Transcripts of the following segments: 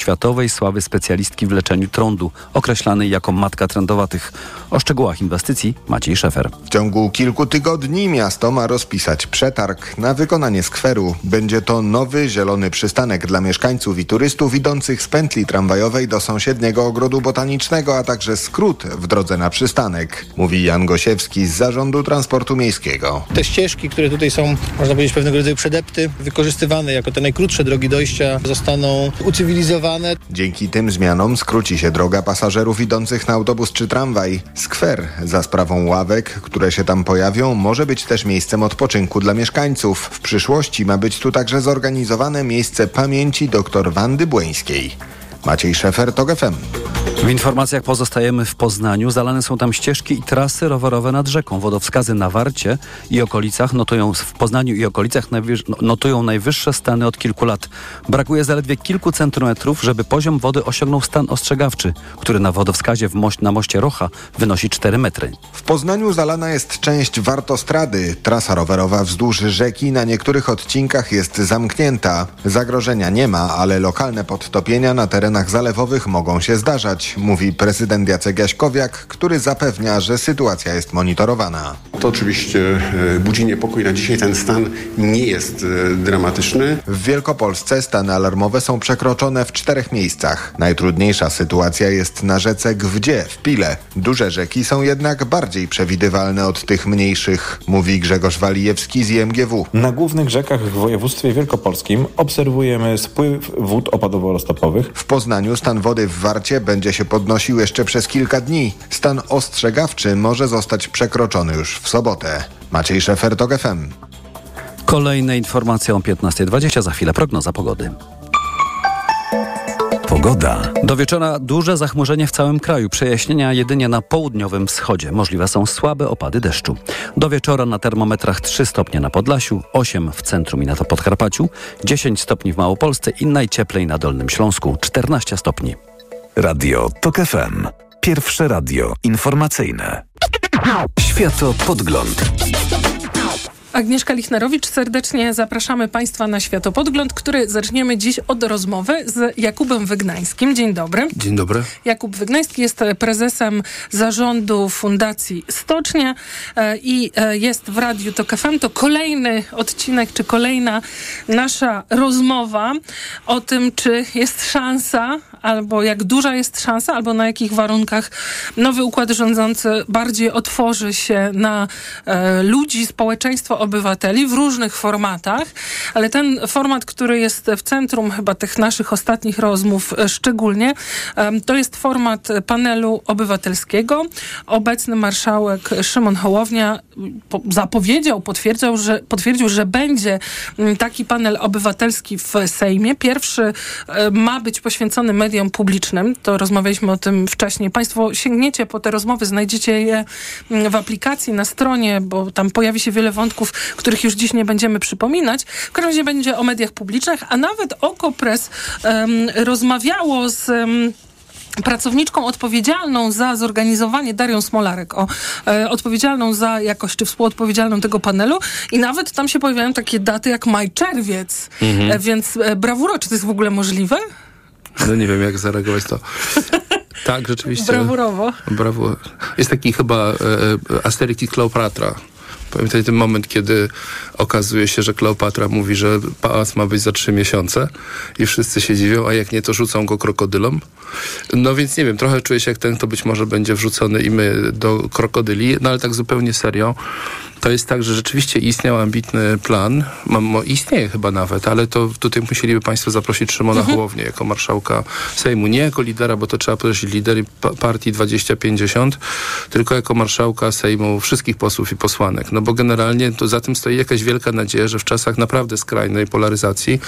światowej sławy specjalistki w leczeniu trądu, określanej jako matka trędowatych. O szczegółach inwestycji Maciej Szefer. W ciągu kilku tygodni miasto ma rozpisać przetarg na wykonanie skweru. Będzie to nowy zielony przystanek dla mieszkańców i turystów idących z pętli tramwajowej do sąsiedniego ogrodu botanicznego, a także skrót w drodze na przystanek, mówi Jan Gosiewski z Zarządu Transportu Miejskiego. Te ścieżki, które tutaj są, można powiedzieć, pewnego rodzaju przedepty, wykorzystywane jako te najkrótsze drogi dojścia, zostaną ucywilizowane Dzięki tym zmianom skróci się droga pasażerów idących na autobus czy tramwaj. Skwer za sprawą ławek, które się tam pojawią, może być też miejscem odpoczynku dla mieszkańców. W przyszłości ma być tu także zorganizowane miejsce pamięci dr Wandy Błeńskiej. Maciej Szefer, TOG FM. W informacjach pozostajemy w Poznaniu. Zalane są tam ścieżki i trasy rowerowe nad rzeką. Wodowskazy na Warcie i okolicach notują w Poznaniu i okolicach no, notują najwyższe stany od kilku lat. Brakuje zaledwie kilku centymetrów, żeby poziom wody osiągnął stan ostrzegawczy, który na wodowskazie w moś, na moście Rocha wynosi 4 metry. W Poznaniu zalana jest część Wartostrady. Trasa rowerowa wzdłuż rzeki na niektórych odcinkach jest zamknięta. Zagrożenia nie ma, ale lokalne podtopienia na terenach zalewowych mogą się zdarzać mówi prezydent Jacek Jaśkowiak, który zapewnia, że sytuacja jest monitorowana. To oczywiście e, budzi niepokój. Na dzisiaj ten stan nie jest e, dramatyczny. W Wielkopolsce stany alarmowe są przekroczone w czterech miejscach. Najtrudniejsza sytuacja jest na rzece Gwdzie w Pile. Duże rzeki są jednak bardziej przewidywalne od tych mniejszych, mówi Grzegorz Walijewski z IMGW. Na głównych rzekach w województwie wielkopolskim obserwujemy spływ wód opadowo-roztopowych. W Poznaniu stan wody w Warcie będzie się podnosił jeszcze przez kilka dni. Stan ostrzegawczy może zostać przekroczony już w sobotę. Maciej Szefer, FM. Kolejne informacje o 15.20, za chwilę prognoza pogody. Pogoda. Do wieczora duże zachmurzenie w całym kraju. Przejaśnienia jedynie na południowym wschodzie. Możliwe są słabe opady deszczu. Do wieczora na termometrach 3 stopnie na Podlasiu, 8 w centrum i na Podkarpaciu, 10 stopni w Małopolsce i najcieplej na Dolnym Śląsku, 14 stopni. Radio TOK FM. Pierwsze radio informacyjne. Światopodgląd. Agnieszka Lichnerowicz, serdecznie zapraszamy Państwa na Światopodgląd, który zaczniemy dziś od rozmowy z Jakubem Wygnańskim. Dzień dobry. Dzień dobry. Jakub Wygnański jest prezesem zarządu Fundacji Stocznia e, i e, jest w Radiu TOK FM. To kolejny odcinek, czy kolejna nasza rozmowa o tym, czy jest szansa, albo jak duża jest szansa, albo na jakich warunkach nowy układ rządzący bardziej otworzy się na e, ludzi, społeczeństwo obywateli w różnych formatach, ale ten format, który jest w centrum chyba tych naszych ostatnich rozmów e, szczególnie, to jest format panelu obywatelskiego. Obecny marszałek Szymon Hołownia zapowiedział, potwierdził, że, potwierdził, że będzie taki panel obywatelski w Sejmie. Pierwszy e, ma być poświęcony mediom publicznym. To rozmawialiśmy o tym wcześniej. Państwo sięgniecie po te rozmowy, znajdziecie je w aplikacji, na stronie, bo tam pojawi się wiele wątków których już dziś nie będziemy przypominać. W każdym razie będzie o mediach publicznych, a nawet Okopres um, rozmawiało z... Um, pracowniczką odpowiedzialną za zorganizowanie, Darią Smolarek, o, e, odpowiedzialną za jakość, czy współodpowiedzialną tego panelu i nawet tam się pojawiają takie daty jak maj, czerwiec, mhm. e, więc e, brawuro, czy to jest w ogóle możliwe? No nie wiem, jak zareagować to. Tak, rzeczywiście. Brawurowo. Brawo. Jest taki chyba e, e Asterix i Cleopatra Pamiętaj ten moment, kiedy okazuje się, że Kleopatra mówi, że pałac ma być za trzy miesiące i wszyscy się dziwią, a jak nie, to rzucą go krokodylom. No więc nie wiem, trochę czuję się jak ten, kto być może będzie wrzucony i my do krokodyli, no ale tak zupełnie serio to jest tak, że rzeczywiście istniał ambitny plan, mam, istnieje chyba nawet, ale to tutaj musieliby Państwo zaprosić Szymona mhm. Hołownię jako marszałka Sejmu. Nie jako lidera, bo to trzeba podkreślić, lider partii 2050, tylko jako marszałka Sejmu wszystkich posłów i posłanek. No bo generalnie to za tym stoi jakaś wielka nadzieja, że w czasach naprawdę skrajnej polaryzacji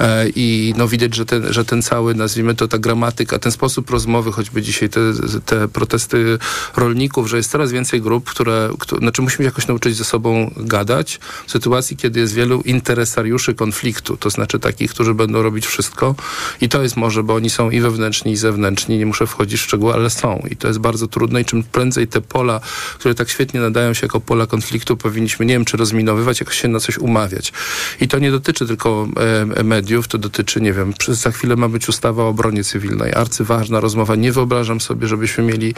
e, i no widać, że ten, że ten cały, nazwijmy to ta gramatyka, ten sposób rozmowy, choćby dzisiaj te, te protesty rolników, że jest coraz więcej grup, które, które znaczy musimy jakoś nauczyć ze sobą gadać w sytuacji, kiedy jest wielu interesariuszy konfliktu, to znaczy takich, którzy będą robić wszystko i to jest może, bo oni są i wewnętrzni, i zewnętrzni, nie muszę wchodzić w szczegóły, ale są i to jest bardzo trudne i czym prędzej te pola, które tak świetnie nadają się jako pola konfliktu, powinniśmy, nie wiem, czy rozminowywać, jakoś się na coś umawiać. I to nie dotyczy tylko e, mediów, to dotyczy, nie wiem, za chwilę ma być ustawa o obronie cywilnej, arcyważna rozmowa. Nie wyobrażam sobie, żebyśmy mieli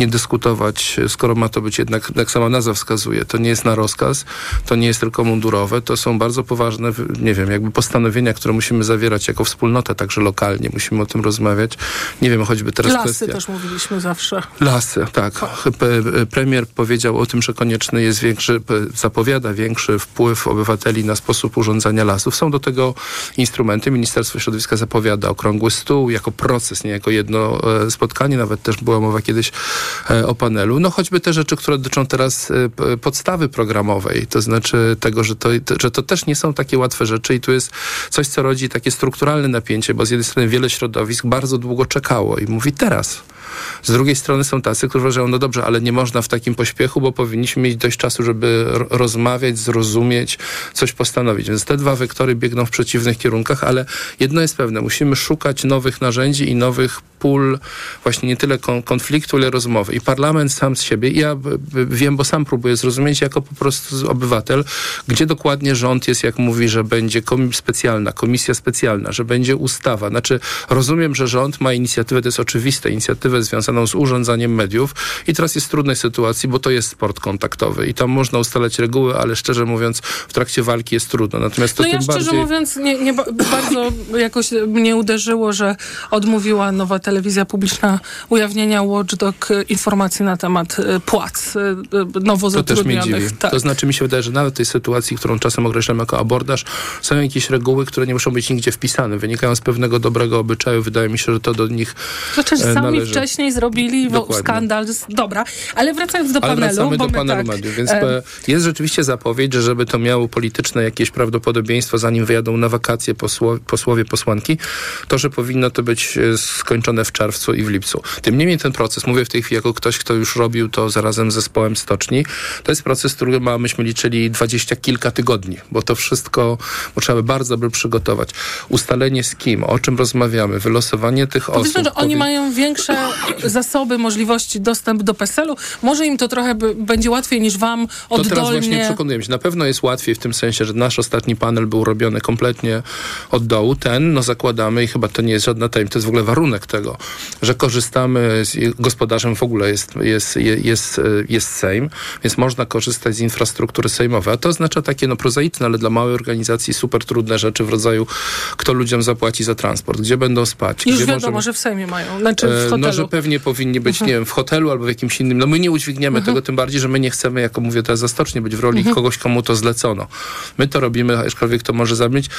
nie dyskutować, skoro ma to być jednak, jak sama nazwa wskazuje, to nie jest na rozkaz, to nie jest tylko mundurowe, to są bardzo poważne, nie wiem, jakby postanowienia, które musimy zawierać jako wspólnota, także lokalnie, musimy o tym rozmawiać. Nie wiem, choćby teraz Lasy kwestia... też mówiliśmy zawsze. Lasy, tak. P- Premier powiedział o tym, że konieczny jest większy, zapowiada większy wpływ obywateli na sposób urządzania lasów. Są do tego instrumenty. Ministerstwo Środowiska zapowiada okrągły stół jako proces, nie jako jedno e, spotkanie. Nawet też była mowa kiedyś e, o panelu. No choćby te rzeczy, które dotyczą teraz e, podstawy programowej, to znaczy tego, że to, że to też nie są takie łatwe rzeczy i tu jest coś, co rodzi takie strukturalne napięcie, bo z jednej strony wiele środowisk bardzo długo czekało i mówi teraz. Z drugiej strony są tacy, którzy uważają, no dobrze, ale nie można w takim pośpiechu, bo powinniśmy mieć dość czasu, żeby ro- rozmawiać, zrozumieć, coś postanowić. Więc te dwa wektory biegną w przeciwnych kierunkach, ale jedno jest pewne, musimy szukać nowych narzędzi i nowych pól właśnie nie tyle kon- konfliktu, ile rozmowy. I parlament sam z siebie, ja wiem, bo sam próbuję zrozumieć jako po prostu obywatel, gdzie dokładnie rząd jest, jak mówi, że będzie komi- specjalna, komisja specjalna, że będzie ustawa. Znaczy, rozumiem, że rząd ma inicjatywę, to jest oczywiste, inicjatywę związaną z urządzaniem mediów i teraz jest w trudnej sytuacji, bo to jest sport kontaktowy i tam można ustalać reguły, ale szczerze mówiąc, w trakcie walki jest trudno. Natomiast to No ja tym szczerze bardziej... mówiąc nie, nie ba- bardzo jakoś mnie uderzyło, że odmówiła nowa telewizja publiczna ujawnienia Watchdog e, informacji na temat e, płac e, nowo To też mnie zatrudnionych. dziwi. Tak. To znaczy mi się wydaje, że nawet w tej sytuacji, którą czasem określam jako abordaż, są jakieś reguły, które nie muszą być nigdzie wpisane. Wynikają z pewnego dobrego obyczaju. Wydaje mi się, że to do nich że e, sami należy. wcześniej zrobili Dokładnie. skandal. Dobra, ale wracając do Ale panelu. wracamy do panelu tak, mediów, więc e, jest rzeczywiście zapowiedź, że żeby to miało polityczne jakieś prawdopodobieństwo, zanim wyjadą na wakacje posło, posłowie, posłanki, to, że powinno to być skończone w czerwcu i w lipcu. Tym niemniej ten proces, mówię w tej chwili jako ktoś, kto już robił to zarazem z zespołem stoczni, to jest proces, który ma, myśmy liczyli dwadzieścia kilka tygodni, bo to wszystko bo trzeba by bardzo dobrze przygotować. Ustalenie z kim, o czym rozmawiamy, wylosowanie tych osób. Powiedzmy, że oni powi- mają większe zasoby, możliwości, dostęp do PESEL-u. Może im to trochę by, będzie łatwiej niż wam To teraz właśnie oddolnie. przekonujemy się. Na pewno jest łatwiej w tym sensie, że nasz ostatni panel był robiony kompletnie od dołu. Ten, no zakładamy i chyba to nie jest żadna tajemnica, to jest w ogóle warunek tego, że korzystamy, z, gospodarzem w ogóle jest, jest, jest, jest, jest Sejm, więc można korzystać z infrastruktury sejmowej. A to oznacza takie no prozaiczne, ale dla małej organizacji super trudne rzeczy w rodzaju kto ludziom zapłaci za transport, gdzie będą spać. Już gdzie wiadomo, możemy- że w Sejmie mają, znaczy w hotelu. Mhm. No, że pewnie powinni być, nie wiem, w hotelu albo w jakimś innym. No my nie udźwigniemy tego, tym bardziej, że my nie chcemy, jako mówię teraz zastocznie, być w roli Mhm. kogoś, komu to zlecono. My to robimy, aczkolwiek to może zabrzmieć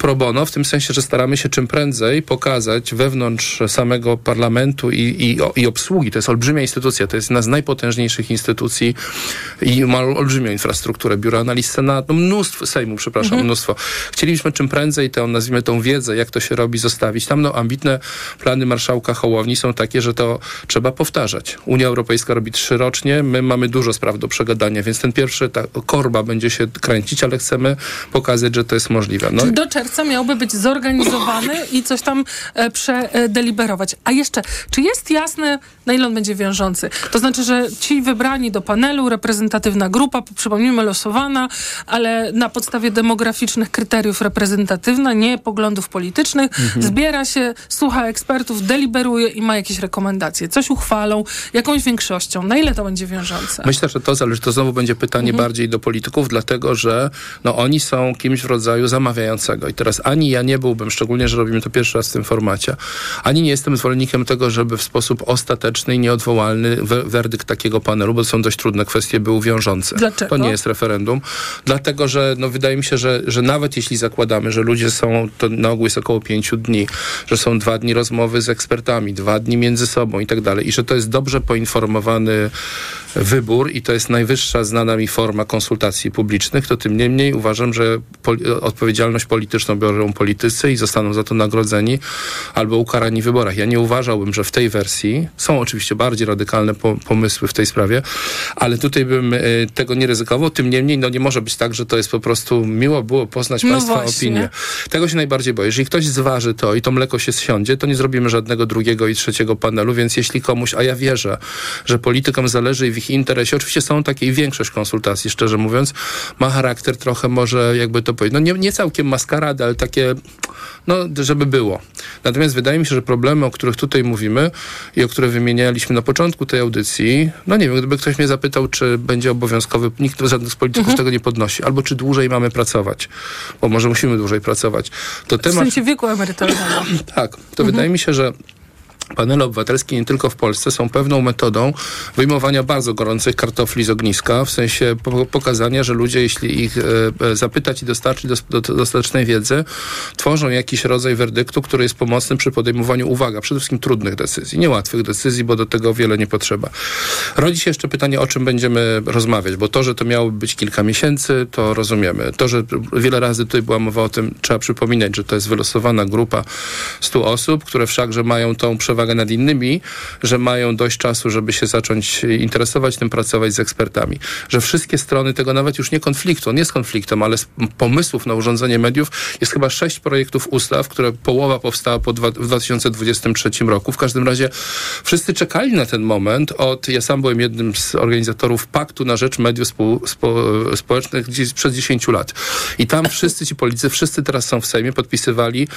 pro bono, w tym sensie, że staramy się czym prędzej pokazać wewnątrz samego parlamentu i, i, i obsługi. To jest olbrzymia instytucja, to jest jedna z najpotężniejszych instytucji i ma olbrzymią infrastrukturę. Biuro Analiz Senatu, no mnóstwo, Sejmu, przepraszam, mnóstwo. Chcieliśmy czym prędzej tę, nazwijmy tą wiedzę, jak to się robi, zostawić. Tam no, ambitne plany marszałka Hołowni są takie, że to trzeba powtarzać. Unia Europejska robi trzy rocznie, my mamy dużo spraw do przegadania, więc ten pierwszy, ta korba będzie się kręcić, ale chcemy pokazać, że to jest możliwe. No, do czerwca miałby być zorganizowany i coś tam e, przedeliberować. A jeszcze, czy jest jasne, na ile on będzie wiążący? To znaczy, że ci wybrani do panelu, reprezentatywna grupa, przypomnijmy, losowana, ale na podstawie demograficznych kryteriów reprezentatywna, nie poglądów politycznych, Mhm. zbiera się, słucha ekspertów, deliberuje i ma jakieś rekomendacje. Coś uchwalą, jakąś większością. Na ile to będzie wiążące? Myślę, że to zależy. To znowu będzie pytanie bardziej do polityków, dlatego że no, oni są kimś w rodzaju zamawiającego. I teraz ani ja nie byłbym, szczególnie, że robimy to pierwszy raz w tym formacie, ani nie jestem zwolennikiem tego, żeby w sposób ostateczny i nieodwołalny we- werdykt takiego panelu, bo to są dość trudne kwestie, był wiążący. Dlaczego? To nie jest referendum. Dlatego, że no, wydaje mi się, że, że nawet jeśli zakładamy, że ludzie są, to na ogół jest około pięciu dni, że są dwa dni rozmowy z ekspertami, dwa dni między sobą i tak dalej, i że to jest dobrze poinformowany wybór i to jest najwyższa znana mi forma konsultacji publicznych, to tym niemniej uważam, że poli- odpowiedzialność polityczną mocno biorą politycy i zostaną za to nagrodzeni albo ukarani w wyborach. Ja nie uważałbym, że w tej wersji są oczywiście bardziej radykalne po, pomysły w tej sprawie, ale tutaj bym y, tego nie ryzykował. Tym niemniej, no nie może być tak, że to jest po prostu miło było poznać No Państwa właśnie. opinię. Tego się najbardziej boję. Jeżeli ktoś zważy to i to mleko się zsiądzie, to nie zrobimy żadnego drugiego i trzeciego panelu, więc jeśli komuś, a ja wierzę, że politykom zależy i w ich interesie, oczywiście są takie i większość konsultacji, szczerze mówiąc, ma charakter trochę może, jakby to powiedzieć, no nie, nie całkiem maskarady, ale takie, no żeby było. Natomiast wydaje mi się, że problemy, o których tutaj mówimy i o które wymienialiśmy na początku tej audycji, no nie wiem, gdyby ktoś mnie zapytał, czy będzie obowiązkowy, nikt żadnych z polityków tego nie podnosi, albo czy dłużej mamy pracować, bo może musimy dłużej pracować, to W temat... sensie wieku emerytalnego. Tak, to wydaje mi się, że panele obywatelskie nie tylko w Polsce są pewną metodą wyjmowania bardzo gorących kartofli z ogniska, w sensie po pokazania, że ludzie, jeśli ich e, e, zapytać i dostarczyć do, do, dostatecznej wiedzy, tworzą jakiś rodzaj werdyktu, który jest pomocny przy podejmowaniu, uwaga, przede wszystkim trudnych decyzji, niełatwych decyzji, bo do tego wiele nie potrzeba. Rodzi się jeszcze pytanie, o czym będziemy rozmawiać, bo to, że to miało być kilka miesięcy, to rozumiemy. To, że wiele razy tutaj była mowa o tym, trzeba przypominać, że to jest wylosowana grupa 100 osób, które wszakże mają tą przewagę nad innymi, że mają dość czasu, żeby się zacząć interesować tym, pracować z ekspertami. Że wszystkie strony tego nawet już nie konfliktu, on jest konfliktem, ale z pomysłów na urządzenie mediów jest chyba sześć projektów ustaw, które połowa powstała po dwa, w 2023 roku. W każdym razie wszyscy czekali na ten moment od, ja sam byłem jednym z organizatorów Paktu na rzecz mediów spo, spo, społecznych gdzieś przed 10 lat. I tam wszyscy ci politycy, wszyscy teraz są w Sejmie, podpisywali,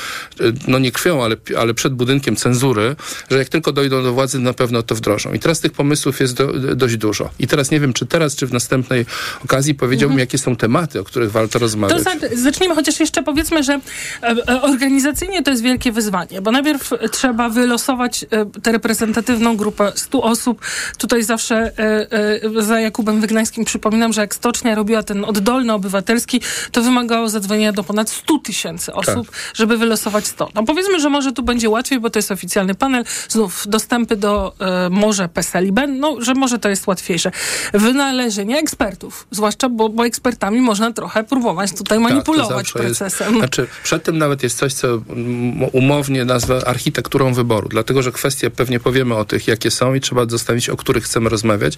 no nie krwią, ale, ale przed budynkiem cenzury, że jak tylko dojdą do władzy, na pewno to wdrożą. I teraz tych pomysłów jest do, dość dużo. I teraz nie wiem, czy teraz, czy w następnej okazji powiedziałbym, jakie są tematy, o których warto To rozmawiać. za, zacznijmy chociaż jeszcze powiedzmy, że e, e, organizacyjnie to jest wielkie wyzwanie, bo najpierw trzeba wylosować e, tę reprezentatywną grupę 100 osób. Tutaj zawsze e, e, za Jakubem Wygnańskim przypominam, że jak Stocznia robiła ten oddolny obywatelski, to wymagało zadzwonienia do ponad 100 tysięcy osób, żeby wylosować 100. No powiedzmy, że może tu będzie łatwiej, bo to jest oficjalny panel. Znów dostępy do e, może PESEL i BEN, no, że może to jest łatwiejsze. Wynalezienie ekspertów, zwłaszcza, bo, bo ekspertami można trochę próbować tutaj manipulować Tak, zawsze procesem. Jest, znaczy, przed tym nawet jest coś, co umownie nazwę architekturą wyboru, dlatego że kwestie pewnie powiemy o tych, jakie są i trzeba zostawić, o których chcemy rozmawiać.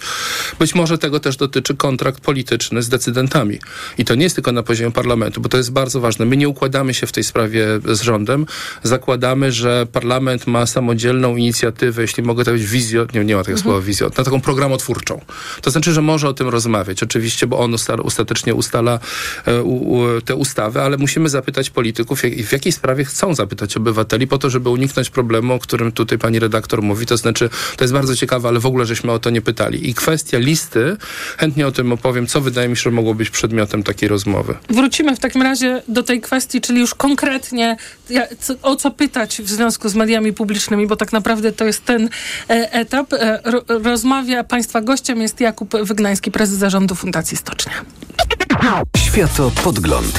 Być może tego też dotyczy kontrakt polityczny z decydentami. I to nie jest tylko na poziomie parlamentu, bo to jest bardzo ważne. My nie układamy się w tej sprawie z rządem. Zakładamy, że parlament ma samodzielną inicjatywę, jeśli mogę to powiedzieć, wizję, nie, nie ma takiego słowa wizję, na taką programotwórczą. To znaczy, że może o tym rozmawiać, oczywiście, bo on usta- ostatecznie ustala e, u, te ustawy, ale musimy zapytać polityków, jak, w jakiej sprawie chcą zapytać obywateli, po to, żeby uniknąć problemu, o którym tutaj pani redaktor mówi. To znaczy, to jest bardzo ciekawe, ale w ogóle żeśmy o to nie pytali. I kwestia listy, chętnie o tym opowiem, co wydaje mi się, że mogło być przedmiotem takiej rozmowy. Wrócimy w takim razie do tej kwestii, czyli już konkretnie o co pytać w związku z mediami publicznymi, bo tak naprawdę to jest ten e, etap. E, ro, rozmawia Państwa gościem jest Jakub Wygnański, prezes zarządu Fundacji Stocznia. Światopodgląd.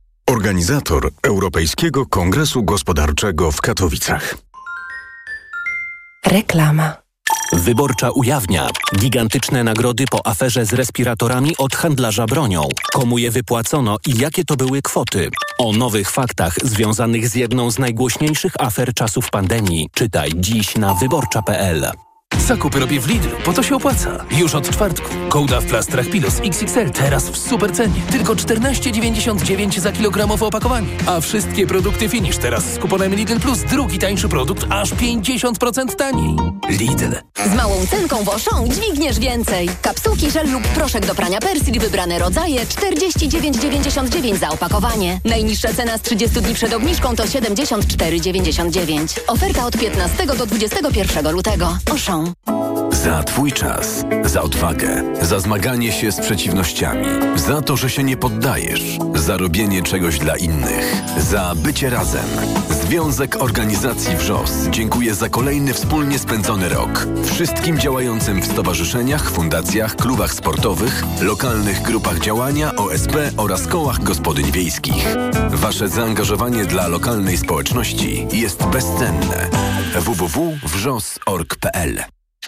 organizator Europejskiego Kongresu Gospodarczego w Katowicach. Reklama. Wyborcza ujawnia gigantyczne nagrody po aferze z respiratorami od handlarza bronią. Komu je wypłacono i jakie to były kwoty? O nowych faktach związanych z jedną z najgłośniejszych afer czasów pandemii czytaj dziś na wyborcza.pl. Zakupy robię w Lidlu, bo to się opłaca. Już od czwartku. Kołda w plastrach Pilos XXL teraz w super cenie. Tylko 14,99 za kilogramowe opakowanie. A wszystkie produkty Finish teraz z kuponem Lidl Plus drugi tańszy produkt aż 50% taniej. Lidl. Z małą cenką w Auchan dźwigniesz więcej. Kapsułki, żel lub proszek do prania Persil wybrane rodzaje 49,99 za opakowanie. Najniższa cena z 30 dni przed obniżką to 74,99. Oferta od 15 do 21 lutego. Auchan. Za Twój czas, za odwagę, za zmaganie się z przeciwnościami, za to, że się nie poddajesz, za robienie czegoś dla innych, za bycie razem. Związek Organizacji WRZOS dziękuję za kolejny wspólnie spędzony rok. Wszystkim działającym w stowarzyszeniach, fundacjach, klubach sportowych, lokalnych grupach działania, OSP oraz kołach gospodyń wiejskich. Wasze zaangażowanie dla lokalnej społeczności jest bezcenne. www.wrzos.org.pl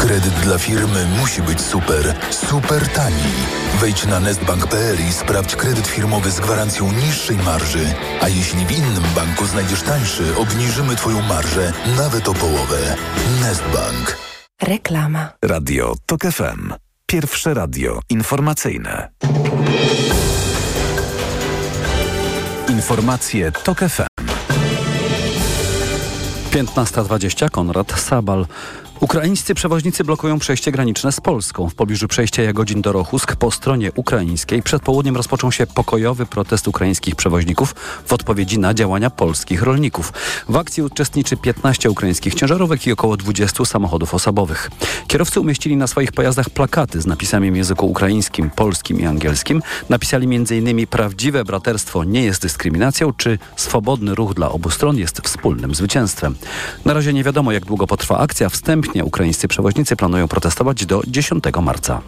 Kredyt dla firmy musi być super, super tani. Wejdź na nestbank.pl i sprawdź kredyt firmowy z gwarancją niższej marży. A jeśli w innym banku znajdziesz tańszy, obniżymy Twoją marżę nawet o połowę. Nestbank. Reklama. Radio TOK FM. Pierwsze radio informacyjne. Informacje TOK FM. 15.20 Konrad Sabal. Ukraińscy przewoźnicy blokują przejście graniczne z Polską. W pobliżu przejścia Jagodzin do Rochusk po stronie ukraińskiej przed południem rozpoczął się pokojowy protest ukraińskich przewoźników w odpowiedzi na działania polskich rolników. W akcji uczestniczy 15 ukraińskich ciężarówek i około 20 samochodów osobowych. Kierowcy umieścili na swoich pojazdach plakaty z napisami w języku ukraińskim, polskim i angielskim. Napisali m.in. prawdziwe braterstwo nie jest dyskryminacją, czy swobodny ruch dla obu stron jest wspólnym zwycięstwem. Na razie nie wiadomo jak długo potrwa akcja. Wstępnie ukraińscy przewoźnicy planują protestować do 10 marca.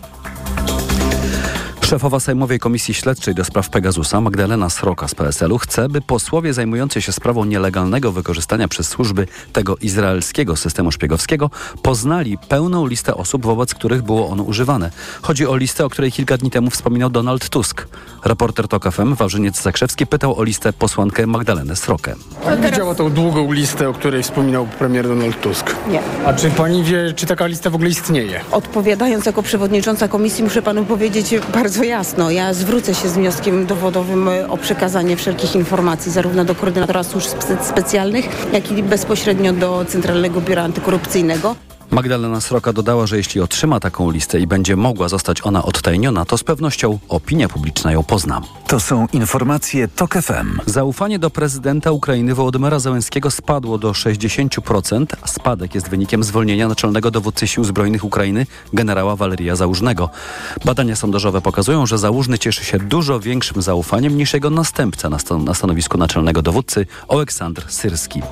Szefowa Sejmowej Komisji Śledczej do spraw Pegasusa Magdalena Sroka z PSL-u chce, by posłowie zajmujący się sprawą nielegalnego wykorzystania przez służby tego izraelskiego systemu szpiegowskiego poznali pełną listę osób, wobec których było ono używane. Chodzi o listę, o której kilka dni temu wspominał Donald Tusk. Reporter TOK FM Wawrzyniec Zakrzewski pytał o listę posłankę Magdalenę Srokę. Pani widziała tą długą listę, o której wspominał premier Donald Tusk. Nie. A czy pani wie, czy taka lista w ogóle istnieje? Odpowiadając jako przewodnicząca komisji, muszę panu powiedzieć bardzo jasno. Ja zwrócę się z wnioskiem dowodowym o przekazanie wszelkich informacji zarówno do koordynatora służb spe- specjalnych, jak i bezpośrednio do Centralnego Biura Antykorupcyjnego. Magdalena Sroka dodała, że jeśli otrzyma taką listę i będzie mogła zostać ona odtajniona, to z pewnością opinia publiczna ją pozna. To są informacje TOK FM. Zaufanie do prezydenta Ukrainy Wołodymyra Zełenskiego spadło do 60%. Spadek jest wynikiem zwolnienia naczelnego dowódcy sił zbrojnych Ukrainy generała Waleria Załużnego. Badania sondażowe pokazują, że Załużny cieszy się dużo większym zaufaniem niż jego następca na, stan- na stanowisku naczelnego dowódcy Oleksandr Syrski.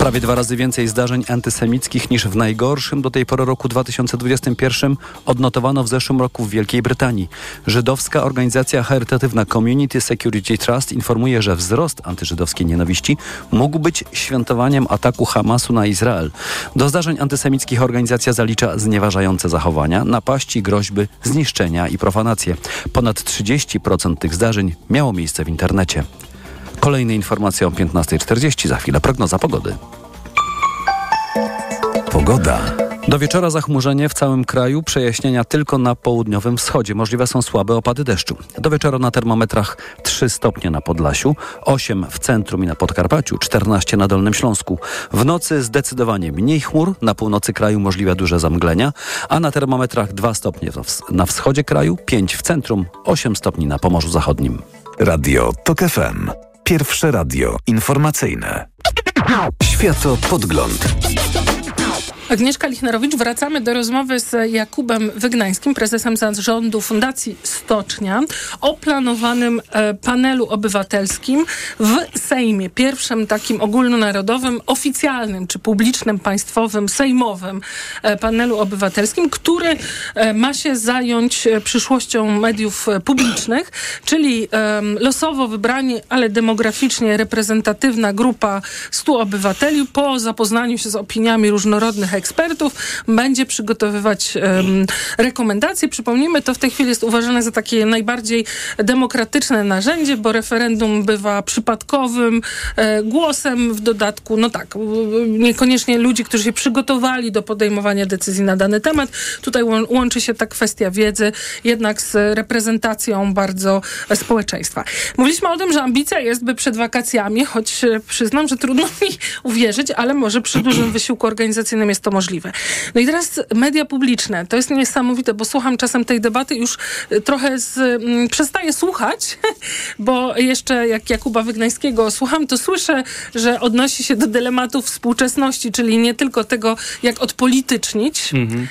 Prawie dwa razy więcej zdarzeń antysemickich niż w najgorszym do tej pory roku 2021 odnotowano w zeszłym roku w Wielkiej Brytanii. Żydowska organizacja charytatywna Community Security Trust informuje, że wzrost antyżydowskiej nienawiści mógł być świętowaniem ataku Hamasu na Izrael. Do zdarzeń antysemickich organizacja zalicza znieważające zachowania, napaści, groźby, zniszczenia i profanacje. Ponad 30% tych zdarzeń miało miejsce w internecie. Kolejne informacje o 15.40, za chwilę prognoza pogody. Pogoda. Do wieczora zachmurzenie w całym kraju, przejaśnienia tylko na południowym wschodzie. Możliwe są słabe opady deszczu. Do wieczora na termometrach 3 stopnie na Podlasiu, 8 w centrum i na Podkarpaciu, 14 na Dolnym Śląsku. W nocy zdecydowanie mniej chmur, na północy kraju możliwe duże zamglenia, a na termometrach 2 stopnie na wschodzie kraju, 5 w centrum, 8 stopni na Pomorzu Zachodnim. Radio TOK FM. Pierwsze radio informacyjne. Światopodgląd. Agnieszka Lichnerowicz. Wracamy do rozmowy z Jakubem Wygnańskim, prezesem zarządu Fundacji Stocznia, o planowanym e, panelu obywatelskim w Sejmie. Pierwszym takim ogólnonarodowym, oficjalnym, czy publicznym, państwowym, sejmowym e, panelu obywatelskim, który e, ma się zająć przyszłością mediów publicznych, czyli losowo wybrani, ale demograficznie reprezentatywna grupa 100 obywateli po zapoznaniu się z opiniami różnorodnych ekspertów będzie przygotowywać um, rekomendacje. Przypomnijmy, to w tej chwili jest uważane za takie najbardziej demokratyczne narzędzie, bo referendum bywa przypadkowym e, głosem w dodatku, no tak, niekoniecznie ludzi, którzy się przygotowali do podejmowania decyzji na dany temat. Tutaj łączy się ta kwestia wiedzy jednak z reprezentacją bardzo społeczeństwa. Mówiliśmy o tym, że ambicja jest, by przed wakacjami, choć przyznam, że trudno mi uwierzyć, ale może przy dużym wysiłku organizacyjnym jest to możliwe. No i teraz media publiczne. To jest niesamowite, bo słucham czasem tej debaty już y, trochę z, mm, przestaję słuchać, bo jeszcze jak Jakuba Wygnańskiego słucham, to słyszę, że odnosi się do dylematów współczesności, czyli nie tylko tego, jak odpolitycznić, mhm.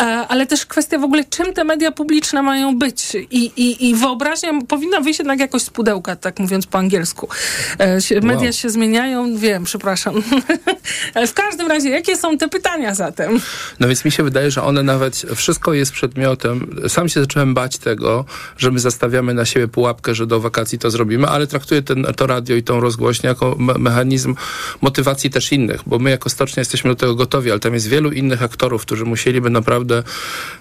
E, ale też kwestia w ogóle, czym te media publiczne mają być. I, i, i wyobraźnia powinna wyjść jednak jakoś z pudełka, tak mówiąc po angielsku. E, media wow. się zmieniają, wiem, przepraszam. w każdym razie, jakie są te pytania zatem? No więc mi się wydaje, że one nawet, wszystko jest przedmiotem. Sam się zacząłem bać tego, że my zastawiamy na siebie pułapkę, że do wakacji to zrobimy, ale traktuję ten, to radio i tą rozgłośnię jako me mechanizm motywacji też innych, bo my jako stocznia jesteśmy do tego gotowi, ale tam jest wielu innych aktorów, którzy musieliby naprawdę naprawdę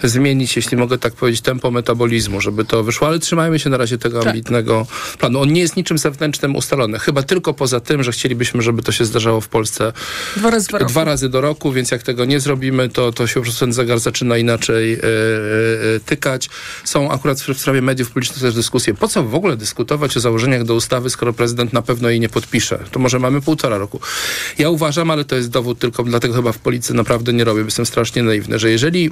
zmienić, jeśli mogę tak powiedzieć, tempo metabolizmu, żeby to wyszło, ale trzymajmy się na razie tego tak. ambitnego planu. On nie jest niczym zewnętrznym ustalony, chyba tylko poza tym, że chcielibyśmy, żeby to się zdarzało w Polsce dwa razy, dwa razy do roku, więc jak tego nie zrobimy, to, to się po prostu ten zegar zaczyna inaczej yy, yy, tykać. Są akurat w sprawie mediów publicznych też dyskusje. Po co w ogóle dyskutować o założeniach do ustawy, skoro prezydent na pewno jej nie podpisze? To może mamy półtora roku. Ja uważam, ale to jest dowód tylko, dlatego chyba w policji naprawdę nie robię, jestem strasznie naiwny, że jeżeli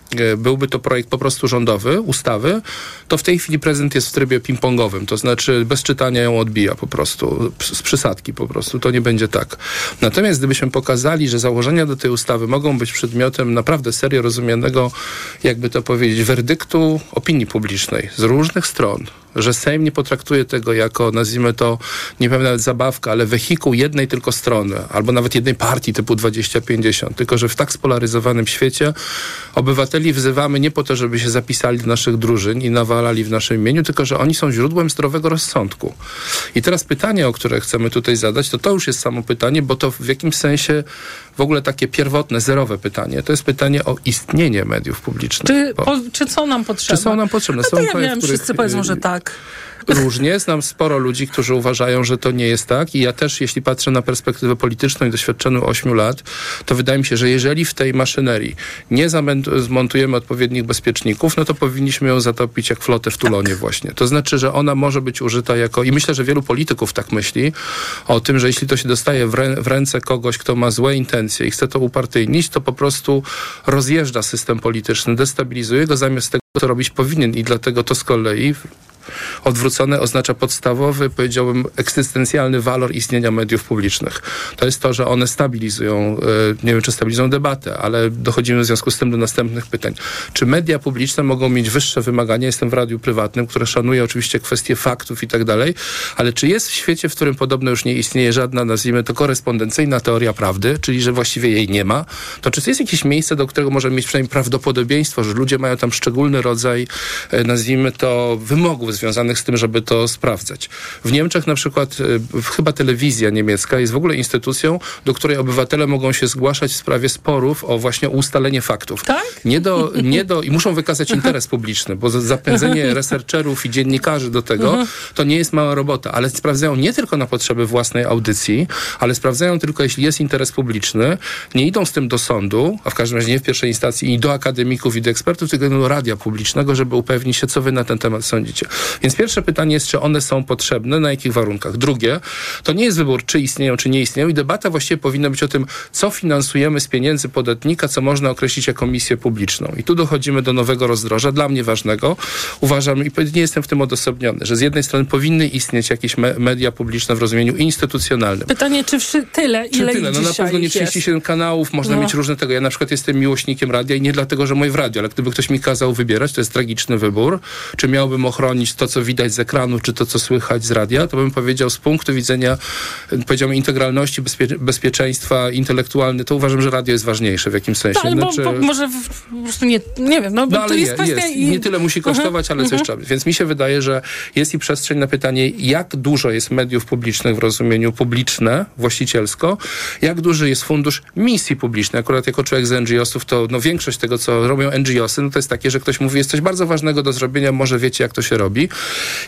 byłby to projekt po prostu rządowy, ustawy, to w tej chwili prezydent jest w trybie ping-pongowym, to znaczy bez czytania ją odbija po prostu, z przysadki po prostu, to nie będzie tak. Natomiast gdybyśmy pokazali, że założenia do tej ustawy mogą być przedmiotem naprawdę serio rozumianego, jakby to powiedzieć, werdyktu opinii publicznej z różnych stron, że Sejm nie potraktuje tego jako, nazwijmy to, nie nawet zabawka, ale wehikuł jednej tylko strony, albo nawet jednej partii typu 2050, tylko że w tak spolaryzowanym świecie obywateli wzywamy nie po to, żeby się zapisali do naszych drużyn i nawalali w naszym imieniu, tylko że oni są źródłem zdrowego rozsądku. I teraz pytanie, o które chcemy tutaj zadać, to to już jest samo pytanie, bo to w jakimś sensie w ogóle takie pierwotne, zerowe pytanie. To jest pytanie o istnienie mediów publicznych. Czy, po, czy są nam potrzebne? Czy są nam potrzebne? No to są ja wiem, wszyscy powiedzą, że tak różnie. Znam sporo ludzi, którzy uważają, że to nie jest tak i ja też, jeśli patrzę na perspektywę polityczną i doświadczoną 8 lat, to wydaje mi się, że jeżeli w tej maszynerii nie zmontujemy odpowiednich bezpieczników, no to powinniśmy ją zatopić jak flotę w Tulonie tak. właśnie. To znaczy, że ona może być użyta jako, i myślę, że wielu polityków tak myśli, o tym, że jeśli to się dostaje w, rę, w ręce kogoś, kto ma złe intencje i chce to upartyjnić, to po prostu rozjeżdża system polityczny, destabilizuje go zamiast tego, co robić powinien i dlatego to z kolei Odwrócone oznacza podstawowy, powiedziałbym, egzystencjalny walor istnienia mediów publicznych. To jest to, że one stabilizują, e, nie wiem czy stabilizują debatę, ale dochodzimy w związku z tym do następnych pytań. Czy media publiczne mogą mieć wyższe wymagania? Jestem w radiu prywatnym, które szanuje oczywiście kwestie faktów i tak dalej, ale czy jest w świecie, w którym podobno już nie istnieje żadna, nazwijmy to, korespondencyjna teoria prawdy, czyli że właściwie jej nie ma, to czy jest jakieś miejsce, do którego możemy mieć przynajmniej prawdopodobieństwo, że ludzie mają tam szczególny rodzaj, e, nazwijmy to, wymogów związanych z tym, żeby to sprawdzać. W Niemczech na przykład y, chyba telewizja niemiecka jest w ogóle instytucją, do której obywatele mogą się zgłaszać w sprawie sporów o właśnie ustalenie faktów. Tak? Nie do, nie do, I muszą wykazać interes publiczny, bo zapędzenie researcherów i dziennikarzy do tego mhm. to nie jest mała robota, ale sprawdzają nie tylko na potrzeby własnej audycji, ale sprawdzają tylko, jeśli jest interes publiczny, nie idą z tym do sądu, a w każdym razie nie w pierwszej instancji i do akademików i do ekspertów, tylko do radia publicznego, żeby upewnić się, co wy na ten temat sądzicie. Więc pierwsze pytanie jest, czy one są potrzebne, na jakich warunkach. Drugie, to nie jest wybór, czy istnieją, czy nie istnieją i debata właściwie powinna być o tym, co finansujemy z pieniędzy podatnika, co można określić jako misję publiczną. I tu dochodzimy do nowego rozdroża, dla mnie ważnego. Uważam, i nie jestem w tym odosobniony, że z jednej strony powinny istnieć jakieś me media publiczne w rozumieniu instytucjonalnym. Pytanie, czy wszy- tyle, Czy ile tyle? No na pewno nie ich jest? 37 kanałów, można No. mieć różne tego. Ja na przykład jestem miłośnikiem radia i nie dlatego, że moje w radio, ale gdyby ktoś mi kazał wybierać, to jest tragiczny wybór. Czy miałbym ochronić to, co widać z ekranu, czy to, co słychać z radia, to bym powiedział z punktu widzenia, powiedziałbym, integralności, bezpie bezpieczeństwa intelektualny, to uważam, że radio jest ważniejsze w jakimś sensie. Tak, ale bo, Znaczy- bo, może w, po prostu nie, nie wiem, no, no, to jest kwestia... jest. i- Nie tyle musi kosztować, Mhm, ale coś mhm. trzeba. Więc mi się wydaje, że jest i przestrzeń na pytanie, jak dużo jest mediów publicznych w rozumieniu publiczne, właścicielsko, jak duży jest fundusz misji publicznej. Akurat jako człowiek z NGO-sów, to no, większość tego, co robią NGO-sy, no to jest takie, że ktoś mówi, jest coś bardzo ważnego do zrobienia, może wiecie, jak to się robi.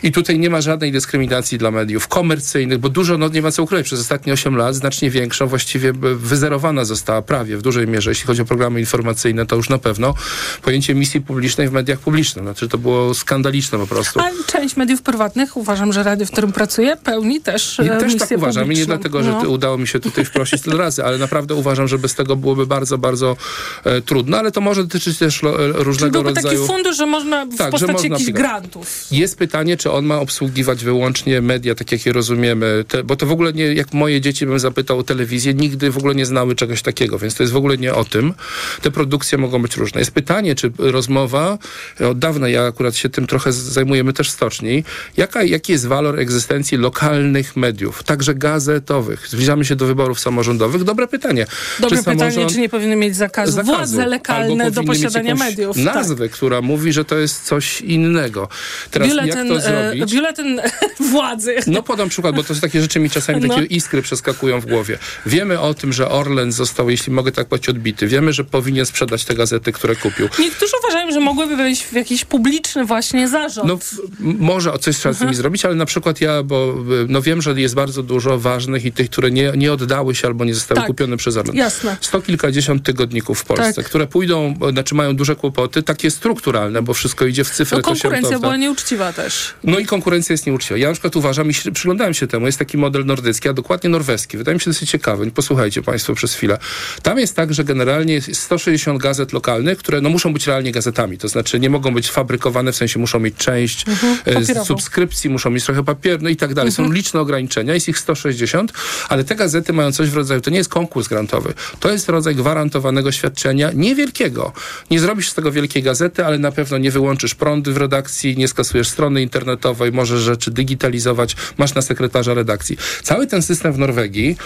I tutaj nie ma żadnej dyskryminacji dla mediów komercyjnych, bo dużo, no nie ma co ukrywać, przez ostatnie 8 lat znacznie większą, właściwie b- wyzerowana została prawie w dużej mierze, jeśli chodzi o programy informacyjne, to już na pewno pojęcie misji publicznej w mediach publicznych. Znaczy to było skandaliczne po prostu. A część mediów prywatnych, uważam, że radio, w którym pracuję, pełni też I e, też misję tak uważam. I nie dlatego, że No. udało mi się tutaj wprosić tyle razy, ale naprawdę uważam, że bez tego byłoby bardzo, bardzo e, trudno, ale to może dotyczyć też lo, e, Czyli różnego byłby rodzaju... taki fundusz, że można w Tak, postaci jakichś grantów. Jest pytanie, czy on ma obsługiwać wyłącznie media, tak jak je rozumiemy, te, bo to w ogóle nie, jak moje dzieci bym zapytał o telewizję, nigdy w ogóle nie znały czegoś takiego, więc to jest w ogóle nie o tym. Te produkcje mogą być różne. Jest pytanie, czy rozmowa, e, od dawna ja akurat się tym trochę zajmujemy też w stoczni, jaka, jaki jest walor egzystencji lokalnych mediów, także gazetowych. Zbliżamy się do wyborów samorządowych. Dobre pytanie. Dobre czy pytanie, samorząd- czy nie powinny mieć zakazu, zakazu. władze Albo legalne do posiadania mediów. Tak. Nazwę, która mówi, że to jest coś innego. Teraz biuletyn, jak to e, zrobić? biuletyn władzy. No podam przykład, bo to są takie rzeczy mi czasami No. takie iskry przeskakują w głowie. Wiemy o tym, że Orlen został, jeśli mogę tak powiedzieć, odbity. Wiemy, że powinien sprzedać te gazety, które kupił. Niektórzy uważają, że mogłyby wejść w jakiś publiczny właśnie zarząd. No, w, może o coś trzeba z nimi zrobić, ale na przykład ja, bo y, no wiem, że jest bardzo dużo ważnych i tych, które nie, nie oddały się albo nie zostały Tak. kupione przez Orlen. Jasne. Sto kilkadziesiąt tygodników w Polsce, Tak. które pójdą, bo- znaczy mają duże kłopoty, takie strukturalne, bo wszystko idzie w cyfrę. No to się konkurencja to- była nieuczciwa też. No i konkurencja jest nieuczciwa. Ja na przykład uważam i przyglądałem się temu, jest taki model nordycki, a dokładnie norweski. Wydaje mi się dosyć ciekawy. Posłuchajcie Państwo przez chwilę. Tam jest tak, że generalnie jest 160 gazet lokalnych, które no, muszą być realnie gazetami. To znaczy nie mogą być fabrykowane, w sensie muszą mieć część Mhm, e, subskrypcji, muszą mieć trochę papieru, no i tak dalej. Są Mhm. liczne ograniczenia, jest ich 160, ale te gazety mają coś w rodzaju, to nie jest konkurs grantowy, to jest rodzaj gwarantowanego świadczenia, niewielkiego. Nie zrobisz z tego wielkiej gazety, ale na pewno nie wyłączysz prądy w redakcji, nie skasujesz strony internetowej, możesz rzeczy digitalizować, masz na sekretarza redakcji. Cały ten system w Norwegii,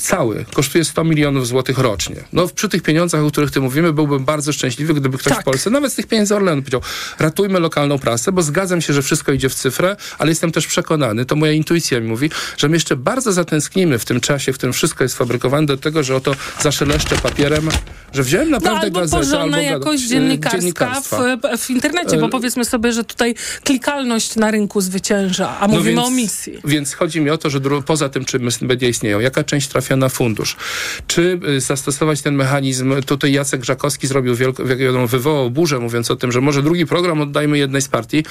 cały, kosztuje 100 milionów złotych rocznie. No przy tych pieniądzach, o których ty mówimy, byłbym bardzo szczęśliwy, gdyby ktoś w Polsce, nawet z tych pieniędzy Orlenu powiedział, ratujmy lokalną prasę, bo zgadzam się, że wszystko idzie w cyfrę, ale jestem też przekonany, to moja intuicja mi mówi, że my jeszcze bardzo zatęsknimy w tym czasie, w którym wszystko jest fabrykowane do tego, że oto zaszeleszczę papierem, że wziąłem No, naprawdę albo gazetę, porządna albo jakość e, dziennikarska w, w internecie, bo E, powiedzmy sobie, że tutaj klikalność na rynku zwycięża, a No mówimy więc- o misji. Więc chodzi mi o to, że poza tym, czy media istnieją, jaka część trafia na fundusz, czy y, zastosować ten mechanizm, tutaj Jacek Żakowski zrobił wielką, wywołał burzę, mówiąc o tym, że może drugi program oddajmy jednej z partii,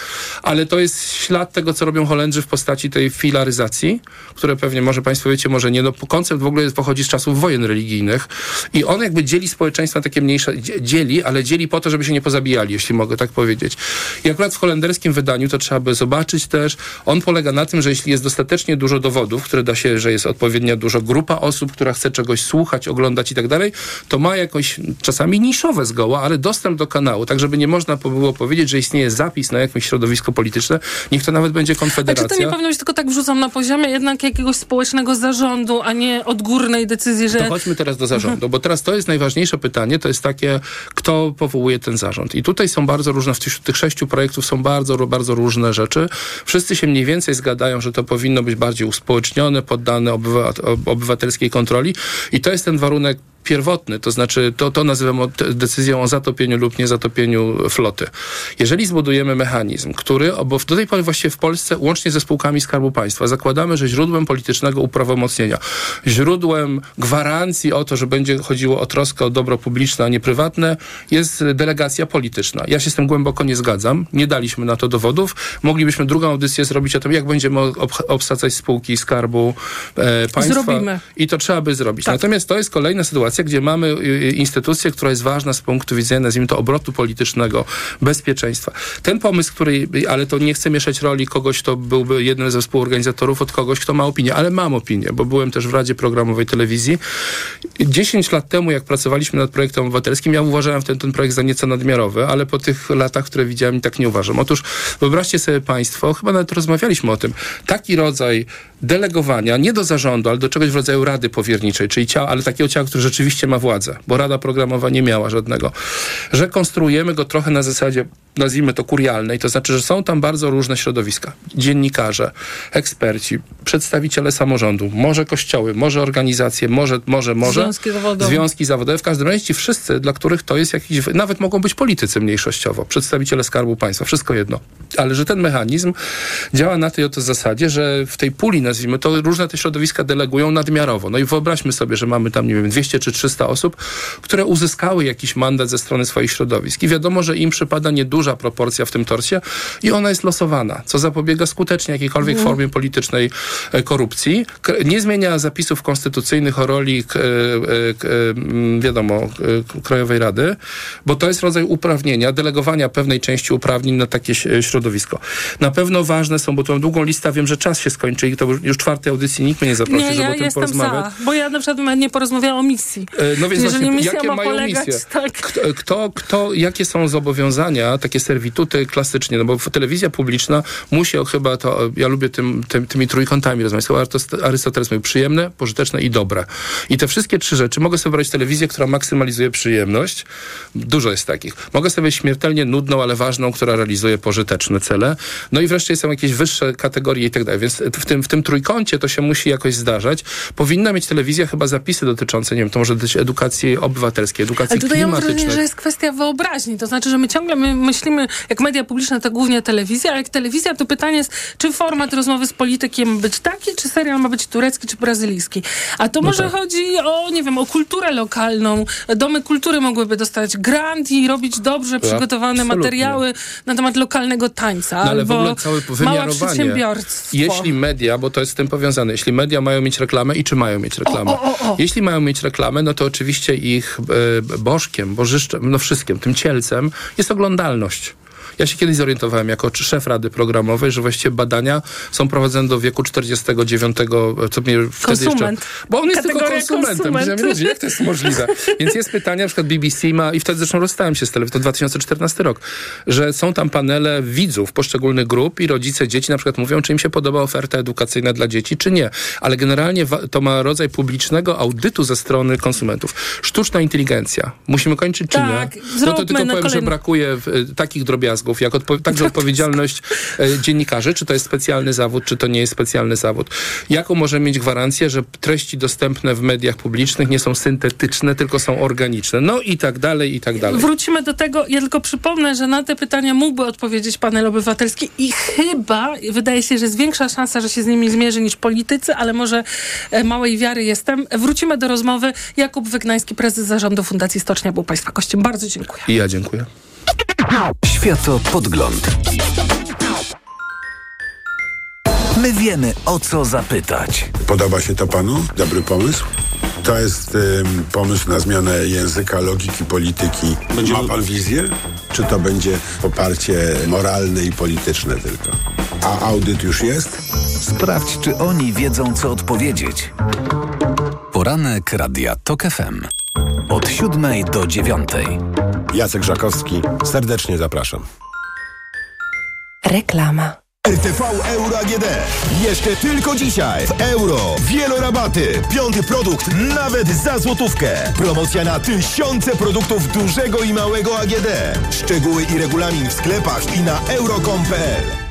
ale to jest ślad tego, co robią Holendrzy w postaci tej filaryzacji, które pewnie może Państwo wiecie, może nie, no koncept w ogóle pochodzi z czasów wojen religijnych i on jakby dzieli społeczeństwo na takie mniejsze, dzie- dzieli, ale dzieli po to, żeby się nie pozabijali, jeśli mogę tak powiedzieć. I akurat w holenderskim wydaniu to trzeba by zobaczyć też, on polega na tym, że jeśli jest dostatecznie dużo dowodów, które da się, że jest odpowiednia dużo grupa osób, która chce czegoś słuchać, oglądać i tak dalej, to ma jakoś czasami niszowe zgoła, ale dostęp do kanału, tak żeby nie można było powiedzieć, że istnieje zapis na jakieś środowisko polityczne, niech to nawet będzie A czy to konfederacja. nie powinno być tylko tak wrzucam na poziomie jednak jakiegoś społecznego zarządu, a nie odgórnej decyzji, że... To chodźmy teraz do zarządu, bo teraz to jest najważniejsze pytanie, to jest takie, kto powołuje ten zarząd. I tutaj są bardzo różne, w tych, sześciu projektów są bardzo, bardzo różne rzeczy. Wszyscy się mniej więcej zgadają, że to powinno być bardziej uspołecznione, poddane obywa- ob- obywatelskiej kontroli i to jest ten warunek pierwotny, to znaczy to, to nazywam decyzją o zatopieniu lub niezatopieniu floty. Jeżeli zbudujemy mechanizm, który, bo do tej pory właściwie w Polsce, łącznie ze spółkami Skarbu Państwa, zakładamy, że źródłem politycznego uprawomocnienia, źródłem gwarancji o to, że będzie chodziło o troskę o dobro publiczne, a nie prywatne, jest delegacja polityczna. Ja się z tym głęboko nie zgadzam. Nie daliśmy na to dowodów. Moglibyśmy drugą audycję zrobić o tym, jak będziemy obsadzać spółki Skarbu e, Państwa. Zrobimy. I to trzeba by zrobić. Tak. Natomiast to jest kolejna sytuacja, gdzie mamy y, y, instytucję, która jest ważna z punktu widzenia, nazwijmy to, obrotu politycznego, bezpieczeństwa. Ten pomysł, który, ale to nie chcę mieszać roli kogoś, kto byłby jednym ze współorganizatorów od kogoś, kto ma opinię, ale mam opinię, bo byłem też w Radzie Programowej Telewizji. 10 lat temu, jak pracowaliśmy nad projektem obywatelskim, ja uważałem ten, ten projekt za nieco nadmiarowy, ale po tych latach, które widziałem, tak nie uważam. Otóż wyobraźcie sobie Państwo, chyba nawet rozmawialiśmy o tym, taki rodzaj delegowania, nie do zarządu, ale do czegoś w rodzaju rady powierniczej, czyli ciała, ale takiego ciała, które rzeczywiście ma władzę, bo rada programowa nie miała żadnego, że konstruujemy go trochę na zasadzie, nazwijmy to kurialnej, to znaczy, że są tam bardzo różne środowiska. Dziennikarze, eksperci, przedstawiciele samorządu, może kościoły, może organizacje, może, może, może. Związki zawodowe. Związki zawodowe. W każdym razie ci wszyscy, dla których to jest jakiś, nawet mogą być politycy mniejszościowo, przedstawiciele Skarbu Państwa, wszystko jedno. Ale że ten mechanizm działa na tej oto zasadzie, że w tej puli nazwijmy to, różne te środowiska delegują nadmiarowo. No i wyobraźmy sobie, że mamy tam, nie wiem, 200 czy 300 osób, które uzyskały jakiś mandat ze strony swoich środowisk. I wiadomo, że im przypada nieduża proporcja w tym torsie i ona jest losowana, co zapobiega skutecznie jakiejkolwiek mm. formie politycznej e, korupcji. Nie zmienia zapisów konstytucyjnych o roli, e, k, wiadomo, Krajowej Rady, bo to jest rodzaj uprawnienia, delegowania pewnej części uprawnień na takie środowisko. Na pewno ważne są, bo tu mam długą listę, wiem, że czas się skończy i to już czwartej audycji nikt mnie nie zaprosi, nie, żeby ja o tym jestem porozmawiać. Za, bo ja na przykład nie porozmawiałam o misji. E, no więc Jeżeli właśnie, misja jakie ma mają polegać, misje? Tak. Kto, kto, kto, jakie są zobowiązania, takie servituty klasycznie, no bo telewizja publiczna musi chyba to, ja lubię tym, tym, tymi trójkątami rozmawiać. Arystoteles mówił przyjemne, pożyteczne i dobre. I te wszystkie trzy rzeczy, mogę sobie wybrać telewizję, która maksymalizuje przyjemność, dużo jest takich. Mogę sobie śmiertelnie nudną, ale ważną, która realizuje pożyteczne cele. No i wreszcie są jakieś wyższe kategorie i tak dalej. Więc w tym, w tym trójkącie to się musi jakoś zdarzać. Powinna mieć telewizja chyba zapisy dotyczące, nie wiem, to może być edukacji obywatelskiej, edukacji Ale tutaj ja mam klimatycznej. wrażenie, że jest kwestia wyobraźni. To znaczy, że my ciągle my myślimy, jak media publiczne, to głównie telewizja, a jak telewizja, to pytanie jest, czy format rozmowy z politykiem ma być taki, czy serial ma być turecki, czy brazylijski. A to No może tak. chodzi o, nie wiem, o kulturę lokalną. Domy kultury mogłyby dostać grant i robić dobrze przygotowane absolutnie. materiały na temat lokalnego tańca. No, ale w ogóle całe wymiarowanie. Jeśli media, bo to jest z tym powiązane, jeśli media mają mieć reklamę i czy mają mieć reklamę? O, o, o. Jeśli mają mieć reklamę, no to oczywiście ich e, bożkiem, bożyszczem, no wszystkim, tym cielcem jest oglądalność. Ja się kiedyś zorientowałem jako szef Rady Programowej, że właściwie badania są prowadzone do wieku 49, co mnie wtedy Konsument. jeszcze... Bo on jest tylko Kategoria konsumentem. konsument. Ludzie, jak to jest możliwe? Więc jest pytanie, na przykład BBC ma, i wtedy zresztą rozstałem się z telewizją, to 2014 rok, że są tam panele widzów poszczególnych grup i rodzice dzieci na przykład mówią, czy im się podoba oferta edukacyjna dla dzieci, czy nie. Ale generalnie to ma rodzaj publicznego audytu ze strony konsumentów. Sztuczna inteligencja. Musimy kończyć, czy Tak, nie? No to tylko powiem, że kolejny- brakuje e, takich drobiazgów, jak odpo- także odpowiedzialność e, dziennikarzy, czy to jest specjalny zawód, czy to nie jest specjalny zawód. Jaką możemy mieć gwarancję, że treści dostępne w mediach publicznych nie są syntetyczne, tylko są organiczne. No i tak dalej, i tak dalej. Wrócimy do tego. Ja tylko przypomnę, że na te pytania mógłby odpowiedzieć panel obywatelski i chyba wydaje się, że jest większa szansa, że się z nimi zmierzy niż politycy, ale może e, małej wiary jestem. Wrócimy do rozmowy. Jakub Wygnański, prezes zarządu Fundacji Stocznia był Państwa gościem. Bardzo dziękuję. I ja dziękuję. Światopodgląd. My wiemy, o co zapytać. Podoba się to panu? Dobry pomysł? To jest ym, pomysł na zmianę języka, logiki, polityki. Ma pan wizję? Czy to będzie poparcie moralne i polityczne tylko? A audyt już jest? Sprawdź, czy oni wiedzą, co odpowiedzieć. Poranek Radia TOK FM. Od siódmej do dziewiątej. Jacek Żakowski, serdecznie zapraszam. Reklama. RTV Euro AGD. Jeszcze tylko dzisiaj w euro. Wielorabaty. Piąty produkt nawet za złotówkę. Promocja na tysiące produktów dużego i małego AGD. Szczegóły i regulamin w sklepach i na euro.com.pl.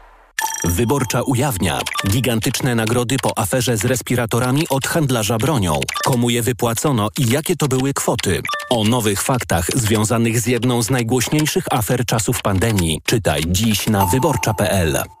Wyborcza ujawnia gigantyczne nagrody po aferze z respiratorami od handlarza bronią. Komu je wypłacono i jakie to były kwoty? O nowych faktach związanych z jedną z najgłośniejszych afer czasów pandemii. Czytaj dziś na wyborcza.pl.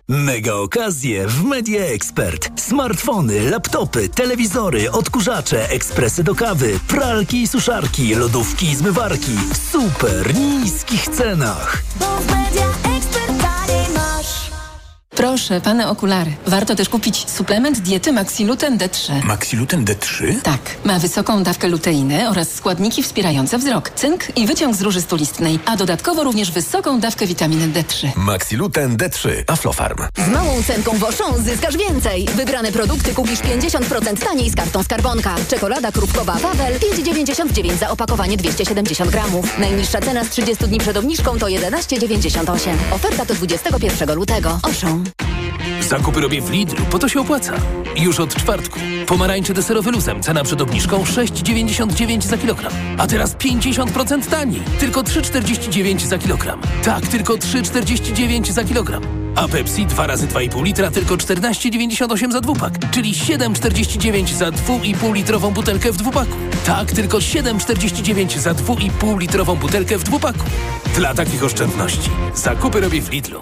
Mega okazje w Media Expert. Smartfony, laptopy, telewizory, odkurzacze, ekspresy do kawy, pralki i suszarki, lodówki i zmywarki w super niskich cenach. Proszę, pane okulary. Warto też kupić suplement diety Maxiluten D3. Maxiluten D3? Tak. Ma wysoką dawkę luteiny oraz składniki wspierające wzrok, cynk i wyciąg z róży stulistnej, a dodatkowo również wysoką dawkę witaminy D3. Maxiluten D3. Aflofarm. Z małą cenką w Auchan zyskasz więcej. Wybrane produkty kupisz 50% taniej z kartą Skarbonka. Czekolada krupkowa Wawel 5,99 za opakowanie 270 gramów. Najniższa cena z 30 dni przed obniżką to 11,98. Oferta do 21 lutego. Auchan. Zakupy robię w Lidlu, po to się opłaca. Już od czwartku. Pomarańcze deserowe luzem, cena przed obniżką 6,99 za kilogram. A teraz 50% taniej. Tylko 3,49 za kilogram. Tak, tylko 3,49 za kilogram. A Pepsi 2 razy 2,5 litra tylko 14,98 za dwupak. Czyli 7,49 za 2,5 litrową butelkę w dwupaku. Tak, tylko 7,49 za 2,5 litrową butelkę w dwupaku. Dla takich oszczędności. Zakupy robię w Lidlu.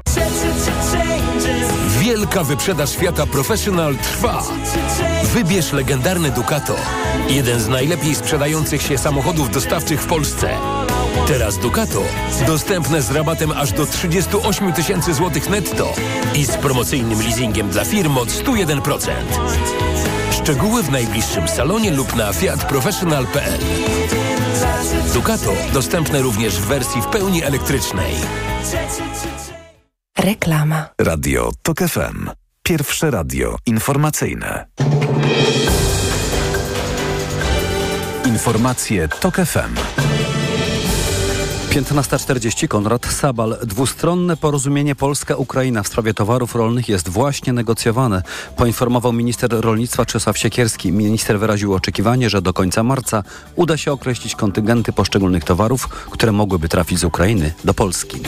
Wielka wyprzedaż świata Professional trwa. Wybierz legendarny Ducato. Jeden z najlepiej sprzedających się samochodów dostawczych w Polsce. Teraz Ducato dostępne z rabatem aż do 38 tysięcy złotych netto i z promocyjnym leasingiem dla firm od 101%. Szczegóły w najbliższym salonie lub na fiatprofessional.pl Ducato dostępne również w wersji w pełni elektrycznej. Reklama. Radio TOK FM. Pierwsze radio informacyjne. Informacje TOK FM. 15.40 Konrad Sabal. Dwustronne porozumienie Polska-Ukraina w sprawie towarów rolnych jest właśnie negocjowane. Poinformował minister rolnictwa Czesław Siekierski. Minister wyraził oczekiwanie, że do końca marca uda się określić kontyngenty poszczególnych towarów, które mogłyby trafić z Ukrainy do Polski.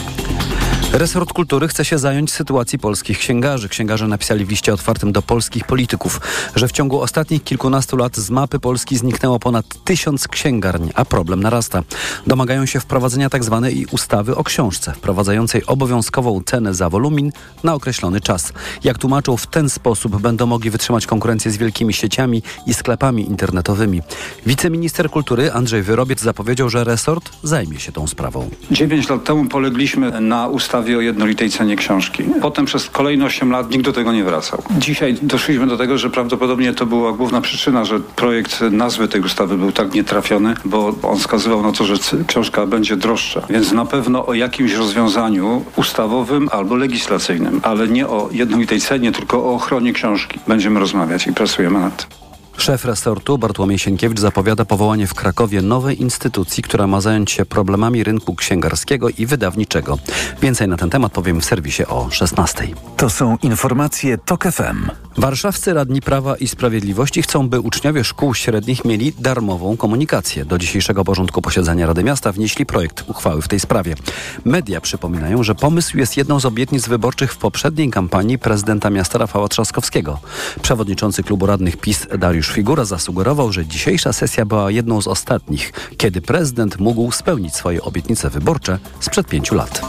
Resort Kultury chce się zająć sytuacji polskich księgarzy. Księgarze napisali w liście otwartym do polskich polityków, że w ciągu ostatnich kilkunastu lat z mapy Polski zniknęło ponad tysiąc księgarni, a problem narasta. Domagają się wprowadzenia tzw. Tak ustawy o książce, wprowadzającej obowiązkową cenę za wolumin na określony czas. Jak tłumaczą, w ten sposób będą mogli wytrzymać konkurencję z wielkimi sieciami i sklepami internetowymi. Wiceminister Kultury Andrzej Wyrobiec zapowiedział, że resort zajmie się tą sprawą. Dziewięć lat temu polegliśmy na ustawie o jednolitej cenie książki. Potem przez kolejne 8 lat nikt do tego nie wracał. Dzisiaj doszliśmy do tego, że prawdopodobnie to była główna przyczyna, że projekt nazwy tej ustawy był tak nietrafiony, bo on wskazywał na to, że książka będzie droższa. Więc na pewno o jakimś rozwiązaniu ustawowym albo legislacyjnym, ale nie o jednolitej cenie, tylko o ochronie książki będziemy rozmawiać i pracujemy nad tym. Szef resortu Bartłomiej Sienkiewicz zapowiada powołanie w Krakowie nowej instytucji, która ma zająć się problemami rynku księgarskiego i wydawniczego. Więcej na ten temat powiem w serwisie o 16. To są informacje TOK FM. Warszawscy radni Prawa i Sprawiedliwości chcą, by uczniowie szkół średnich mieli darmową komunikację. Do dzisiejszego porządku posiedzenia Rady Miasta wnieśli projekt uchwały w tej sprawie. Media przypominają, że pomysł jest jedną z obietnic wyborczych w poprzedniej kampanii prezydenta miasta Rafała Trzaskowskiego. Przewodniczący klubu radnych PiS Dariusz Figura zasugerował, że dzisiejsza sesja była jedną z ostatnich, kiedy prezydent mógł spełnić swoje obietnice wyborcze sprzed pięciu lat.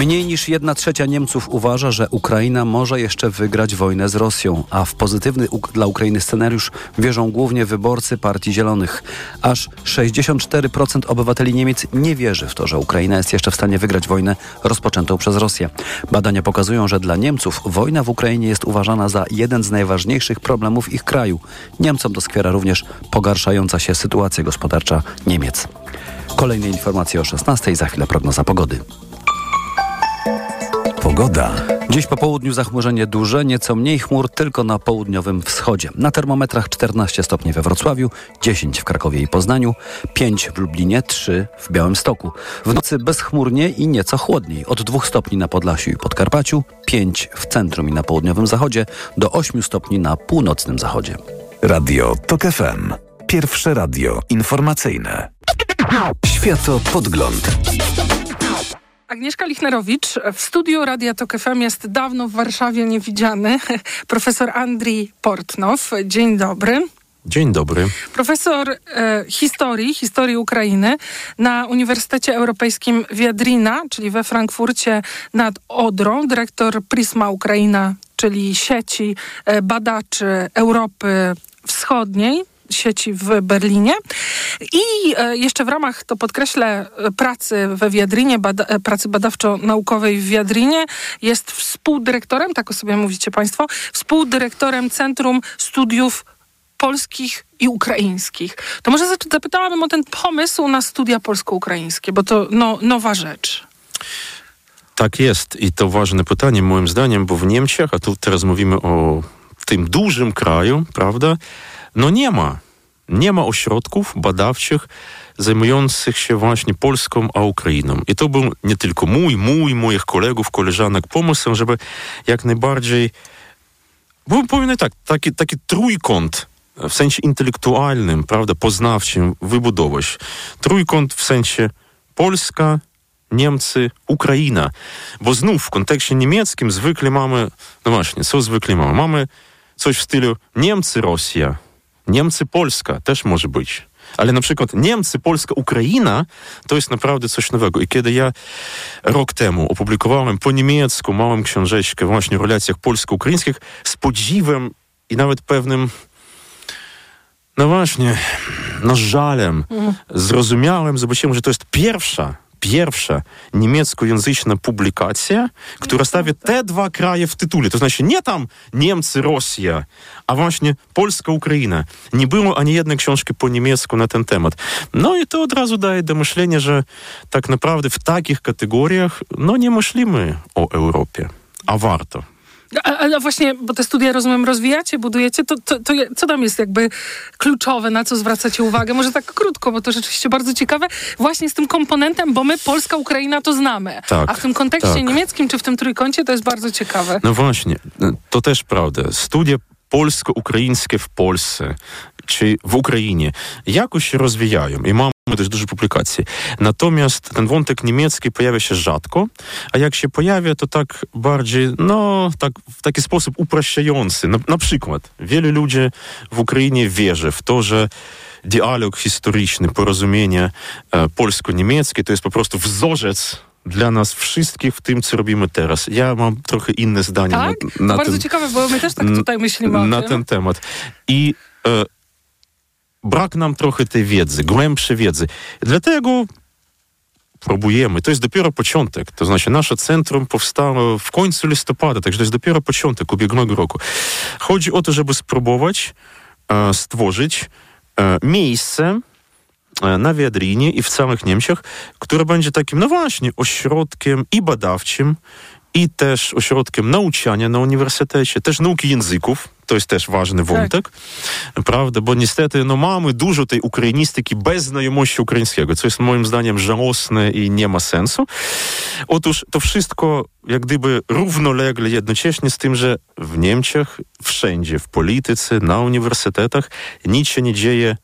Mniej niż jedna trzecia Niemców uważa, że Ukraina może jeszcze wygrać wojnę z Rosją, a w pozytywny dla Ukrainy scenariusz wierzą głównie wyborcy Partii Zielonych. Aż 64% obywateli Niemiec nie wierzy w to, że Ukraina jest jeszcze w stanie wygrać wojnę rozpoczętą przez Rosję. Badania pokazują, że dla Niemców wojna w Ukrainie jest uważana za jeden z najważniejszych problemów ich kraju. Niemcom doskwiera również pogarszająca się sytuacja gospodarcza Niemiec. Kolejne informacje o 16, za chwilę prognoza pogody. Pogoda. Dziś po południu zachmurzenie duże, nieco mniej chmur tylko na południowym wschodzie. Na termometrach 14 stopni we Wrocławiu, 10 w Krakowie i Poznaniu, 5 w Lublinie, 3 w Białymstoku. W nocy bezchmurnie i nieco chłodniej. Od 2 stopni na Podlasiu i Podkarpaciu, 5 w centrum i na południowym zachodzie, do 8 stopni na północnym zachodzie. Radio TOK FM. Pierwsze radio informacyjne. Światopodgląd. Agnieszka Lichnerowicz. W studiu Radia Tok FM jest dawno w Warszawie niewidziany profesor Andrii Portnow. Dzień dobry. Dzień dobry. Profesor e, historii, historii Ukrainy na Uniwersytecie Europejskim Wiedrina, czyli we Frankfurcie nad Odrą, dyrektor Prisma Ukraina, czyli sieci e, badaczy Europy Wschodniej sieci w Berlinie. I e, jeszcze w ramach, to podkreślę, pracy we Wiadrinie, bada, e, pracy badawczo-naukowej w Wiadrinie jest współdyrektorem, tak o sobie mówicie Państwo, współdyrektorem Centrum Studiów Polskich i Ukraińskich. To może zapytałabym o ten pomysł na studia polsko-ukraińskie, bo to no, nowa rzecz. Tak jest i to ważne pytanie moim zdaniem, bo w Niemczech, a tu teraz mówimy o tym dużym kraju, prawda, no nie ma. Nie ma ośrodków badawczych zajmujących się właśnie Polską a Ukrainą. I to był nie tylko mój, mój, moich kolegów, koleżanek pomysł, żeby jak najbardziej, bo powiem tak, taki, taki trójkąt w sensie intelektualnym, prawda, poznawczym wybudować. Trójkąt w sensie Polska, Niemcy, Ukraina. Bo znów w kontekście niemieckim zwykle mamy, no właśnie, co zwykle mamy? Mamy coś w stylu Niemcy, Rosja, Niemcy, Polska też może być. Ale na przykład Niemcy, Polska, Ukraina to jest naprawdę coś nowego. I kiedy ja rok temu opublikowałem po niemiecku małą książeczkę właśnie o relacjach polsko-ukraińskich, z podziwem i nawet pewnym no właśnie, no żalem, mm. zrozumiałem, zobaczyłem, że to jest pierwsza pierwsza niemieckojęzyczna publikacja, która stawia te dwa kraje w tytule. To znaczy nie tam Niemcy, Rosja, a właśnie Polska, Ukraina. Nie było ani jednej książki po niemiecku na ten temat. No i to od razu daje do myślenia, że tak naprawdę w takich kategoriach no nie myślimy o Europie, a warto. Ale właśnie, bo te studia, rozumiem, rozwijacie, budujecie, to, to, to, co tam jest jakby kluczowe, na co zwracacie uwagę? Może tak krótko, bo to rzeczywiście bardzo ciekawe. Właśnie z tym komponentem, bo my, Polska, Ukraina, to znamy. Tak, A w tym kontekście tak. niemieckim, czy w tym trójkącie, to jest bardzo ciekawe. No właśnie, to też prawda. Studia polsko-ukraińskie w Polsce, czy w Ukrainie, jakoś się rozwijają i mamy też dużo publikacji. Natomiast ten wątek niemiecki pojawia się rzadko, a jak się pojawia, to tak bardziej, no, tak, w taki sposób upraszczający. Na, na przykład, wielu ludzi w Ukrainie wierzy w to, że dialog historyczny, porozumienie e, polsko-niemieckie to jest po prostu wzorzec dla nas wszystkich w tym, co robimy teraz. Ja mam trochę inne zdanie tak? na, na bardzo ten, ciekawe, bo my też tak tutaj myślimy na tym. ten temat. I e, brak nam trochę tej wiedzy, głębszej wiedzy. Dlatego próbujemy. To jest dopiero początek. To znaczy nasze centrum powstało w końcu listopada, także to jest dopiero początek ubiegłego roku. Chodzi o to, żeby spróbować e, stworzyć e, miejsce e, na Wiadrinie i w całych Niemczech, które będzie takim, no właśnie, ośrodkiem i badawczym, i też ośrodkiem nauczania na uniwersytecie, też nauki języków, to jest też ważny wątek, tak. prawda, bo niestety no, mamy dużo tej ukrainistyki bez znajomości ukraińskiego, co jest moim zdaniem żałosne i nie ma sensu. Otóż to wszystko jak gdyby równolegle jednocześnie z tym, że w Niemczech wszędzie, w polityce, na uniwersytetach nic się nie dzieje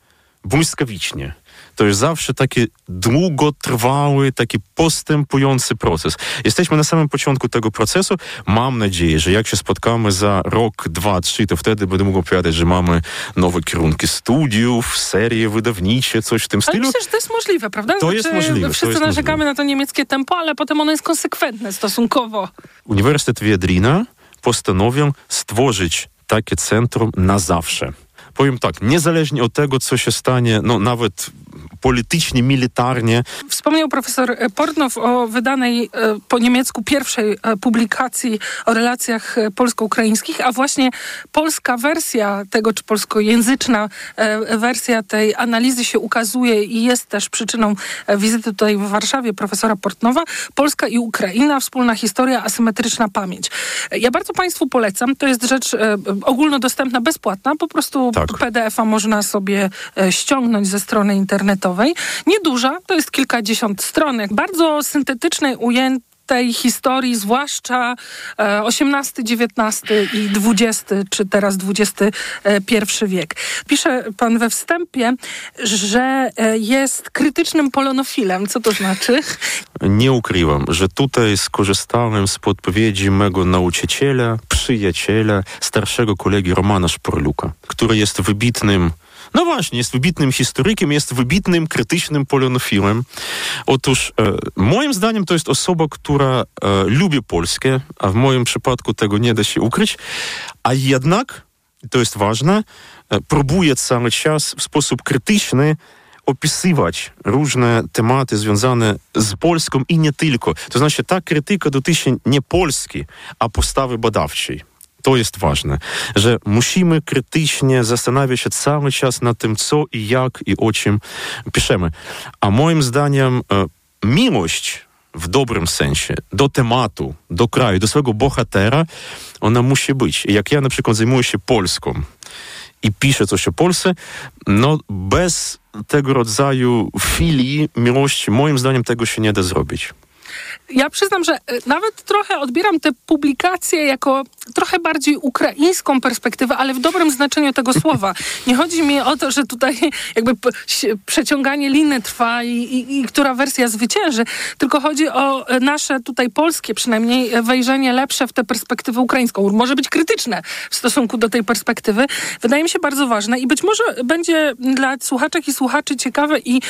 błyskawicznie to jest zawsze taki długotrwały, taki postępujący proces. Jesteśmy na samym początku tego procesu. Mam nadzieję, że jak się spotkamy za rok, dwa, trzy, to wtedy będę mógł opowiadać, że mamy nowe kierunki studiów, serie wydawnicze, coś w tym stylu. Ale myślę, że to jest możliwe, prawda? To znaczy, jest możliwe. Wszyscy jest narzekamy możliwe. na to niemieckie tempo, ale potem ono jest konsekwentne stosunkowo. Uniwersytet Wiedrina postanowił stworzyć takie centrum na zawsze powiem tak, niezależnie od tego, co się stanie, no nawet politycznie, militarnie. Wspomniał profesor Portnow o wydanej e, po niemiecku pierwszej e, publikacji o relacjach e, polsko-ukraińskich, a właśnie polska wersja tego, czy polskojęzyczna wersja tej analizy się ukazuje i jest też przyczyną wizyty tutaj w Warszawie profesora Portnowa. Polska i Ukraina, wspólna historia, asymetryczna pamięć. Ja bardzo Państwu polecam. To jest rzecz ogólnodostępna, bezpłatna. Po prostu tak. PDF-a można sobie ściągnąć ze strony internetowej internetowej. Nieduża, to jest kilkadziesiąt stronek, bardzo syntetycznej, ujętej tej historii, zwłaszcza XVIII, XIX i XX, czy teraz XXI wiek. Pisze pan we wstępie, że jest krytycznym polonofilem. Co to znaczy? Nie ukrywam, że tutaj skorzystałem z podpowiedzi mego nauczyciela, przyjaciela, starszego kolegi Romana Szporluka, który jest wybitnym no właśnie, jest wybitnym historykiem, jest wybitnym, krytycznym polonofilem. Otóż e, moim zdaniem to jest osoba, która e, lubi Polskę, a w moim przypadku tego nie da się ukryć, a jednak, to jest ważne, e, próbuje cały czas w sposób krytyczny opisywać różne tematy związane z Polską i nie tylko. To znaczy ta krytyka dotyczy nie Polski, a postawy badawczej to jest ważne, że musimy krytycznie zastanawiać się cały czas nad tym, co i jak i o czym piszemy. A moim zdaniem e, miłość w dobrym sensie do tematu, do kraju, do swojego bohatera, ona musi być. Jak ja na przykład zajmuję się Polską i piszę coś o Polsce, no bez tego rodzaju filii, miłości, moim zdaniem tego się nie da zrobić ja przyznam, że e, nawet trochę odbieram te publikacje jako trochę bardziej ukraińską perspektywę, ale w dobrym znaczeniu tego słowa. Nie chodzi mi o to, że tutaj jakby przeciąganie liny trwa i, i, i która wersja zwycięży, tylko chodzi o e, nasze tutaj polskie przynajmniej e, wejrzenie lepsze w tę perspektywę ukraińską. Może być krytyczne w stosunku do tej perspektywy. Wydaje mi się bardzo ważne i być może będzie dla słuchaczek i słuchaczy ciekawe i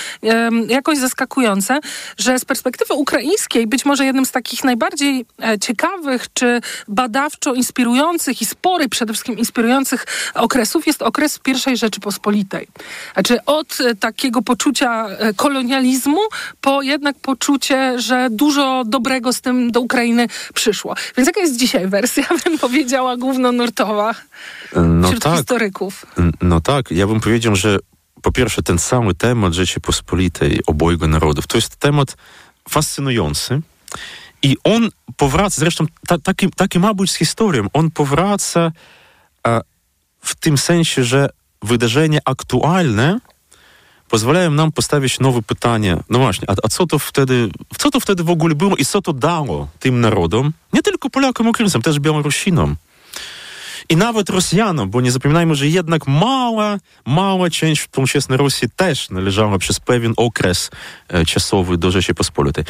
jakoś zaskakujące, że z perspektywy ukraińskiej być może jednym z takich najbardziej e, ciekawych czy badawczo inspirujących i spory przede wszystkim inspirujących okresów jest okres I Rzeczypospolitej. Znaczy od e, takiego poczucia e, kolonializmu po jednak poczucie, że dużo dobrego z tym do Ukrainy przyszło. Więc jaka jest dzisiaj wersja, bym powiedziała, głównonurtowa no wśród tak. historyków? No tak, ja bym powiedział, że po pierwsze ten cały temat Rzeczypospolitej obojga narodów to jest temat fascynujący, i on powraca, zresztą ta, taki, taki ma być z historią, on powraca e, w tym sensie, że wydarzenia aktualne pozwalają nam postawić nowe pytanie. No właśnie, a, a, co to wtedy, co to wtedy w ogóle było i co to dało tym narodom? Nie tylko Polakom, Ukraińcom, też Białorusinom. I nawet Rosjanom, bo nie zapominajmy, że jednak mała, mała część współczesnej Rosji też należała przez pewien okres e, czasowy do Rzeczypospolitej.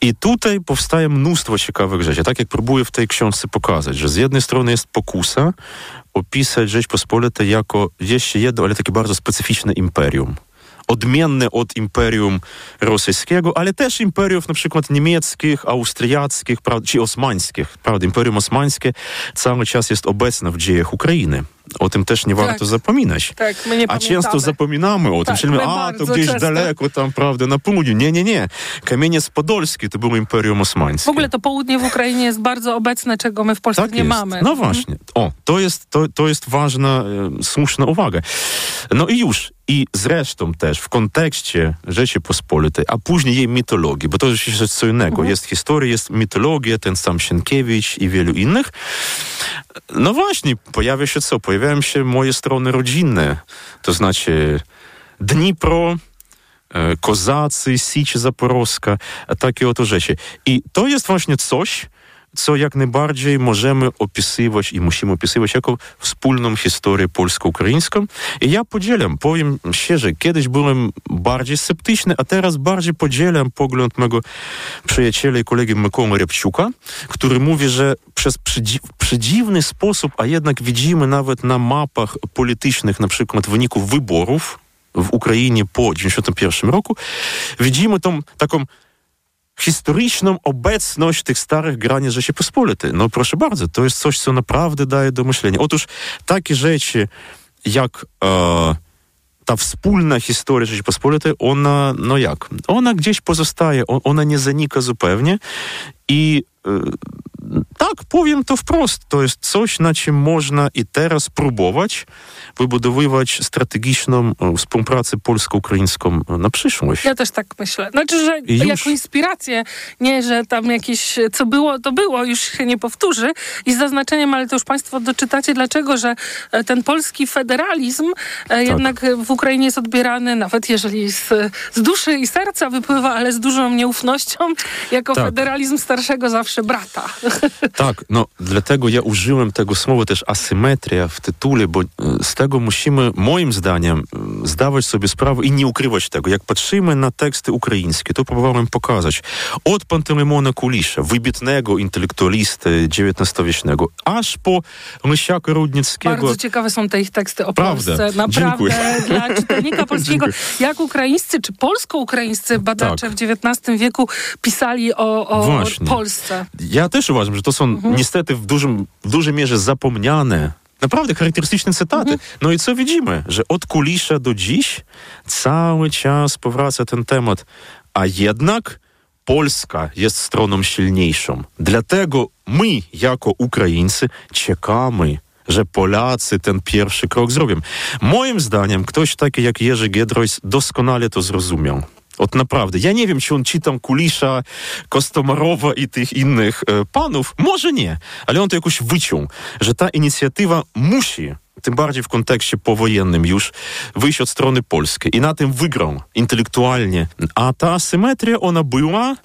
I tutaj powstaje mnóstwo ciekawych rzeczy. Tak jak próbuję w tej książce pokazać, że z jednej strony jest pokusa opisać Rzeczpospolite jako jeszcze jedno, ale takie bardzo specyficzne imperium odmienne od imperium rosyjskiego, ale też imperiów na przykład niemieckich, austriackich czy osmańskich. Prawda, imperium osmańskie cały czas jest obecne w dziejach Ukrainy. O tym też nie Tak. warto zapominać. Tak, my nie A pamiętamy. często zapominamy o tym. Tak, Myślimy, my a to gdzieś często. daleko tam, prawda, na południu. Nie, nie, nie. Kamieniec Podolski to było Imperium Osmańskie. W ogóle to południe w Ukrainie jest bardzo obecne, czego my w Polsce Tak nie jest. mamy. No właśnie. O, to jest, to, to jest ważna, e, słuszna uwaga. No i już. I zresztą też w kontekście Rzeczypospolitej, a później jej mitologii, bo to jest co innego. Jest historia, jest mitologia, ten sam Sienkiewicz i wielu innych. No właśnie, pojawia się co? Pojawiają się moje strony rodzinne. To znaczy Dnipro, e, Kozacy, Sicz Zaporowska, takie oto rzeczy. I to jest właśnie coś, co jak najbardziej możemy opisywać i musimy opisywać jako wspólną historię polsko-ukraińską. I ja podzielam, powiem szczerze, kiedyś byłem bardziej sceptyczny, a teraz bardziej podzielam pogląd mego przyjaciela i kolegi Mykoły Repciuka, który mówi, że przez przedzi- przedziwny sposób, a jednak widzimy nawet na mapach politycznych, na przykład wyników wyborów w Ukrainie po 1991 roku, widzimy tą taką historyczną obecność tych starych granic Rzeczypospolitej. No proszę bardzo, to jest coś, co naprawdę daje do myślenia. Otóż takie rzeczy jak e, ta wspólna historia Rzeczypospolitej, ona, no jak, ona gdzieś pozostaje, ona nie zanika zupełnie i tak, powiem to wprost, to jest coś, na czym można i teraz próbować wybudowywać strategiczną e, współpracę polsko-ukraińską na przyszłość. Ja też tak myślę. Znaczy, że I już. jako inspirację, nie, że tam jakieś, co było, to było, już się nie powtórzy. I z zaznaczeniem, ale to już Państwo doczytacie, dlaczego, że e, ten polski federalizm Tak. e, jednak w Ukrainie jest odbierany, nawet jeżeli z, z duszy i serca wypływa, ale z dużą nieufnością, jako Tak. federalizm starszego zawsze brata. Tak, no dlatego ja użyłem tego słowa też asymetria w tytule, bo e, z tego musimy, moim zdaniem, e, zdawać sobie sprawę i nie ukrywać tego. Jak patrzymy na teksty ukraińskie, to próbowałem pokazać od Pantelemona Kulisza, wybitnego intelektualisty XIX-wiecznego, aż po Mysiaka Rudnickiego. Bardzo ciekawe są te ich teksty o Prawda. Polsce. Naprawdę Dziękuję. dla czytelnika polskiego. Dziękuję. Jak ukraińscy czy polsko-ukraińscy badacze Tak. w XIX wieku pisali o, o. Polsce. Ja też uważam, że to są niestety w, dużym, w dużej mierze zapomniane, naprawdę charakterystyczne cytaty. No i co widzimy? Że od Kulisza do dziś cały czas powraca ten temat. A jednak Polska jest stroną silniejszą. Dlatego my, jako Ukraińcy, czekamy, że Polacy ten pierwszy krok zrobią. Moim zdaniem ktoś taki jak Jerzy Giedroyc doskonale to zrozumiał. Od naprawdę. Ja nie wiem, czy on czytał Kulisza, Kostomarowa i tych innych e, panów. Może nie, ale on to jakoś wyciął, że ta inicjatywa musi, tym bardziej w kontekście powojennym już, wyjść od strony polskiej. I na tym wygrał intelektualnie. A ta asymetria, ona była,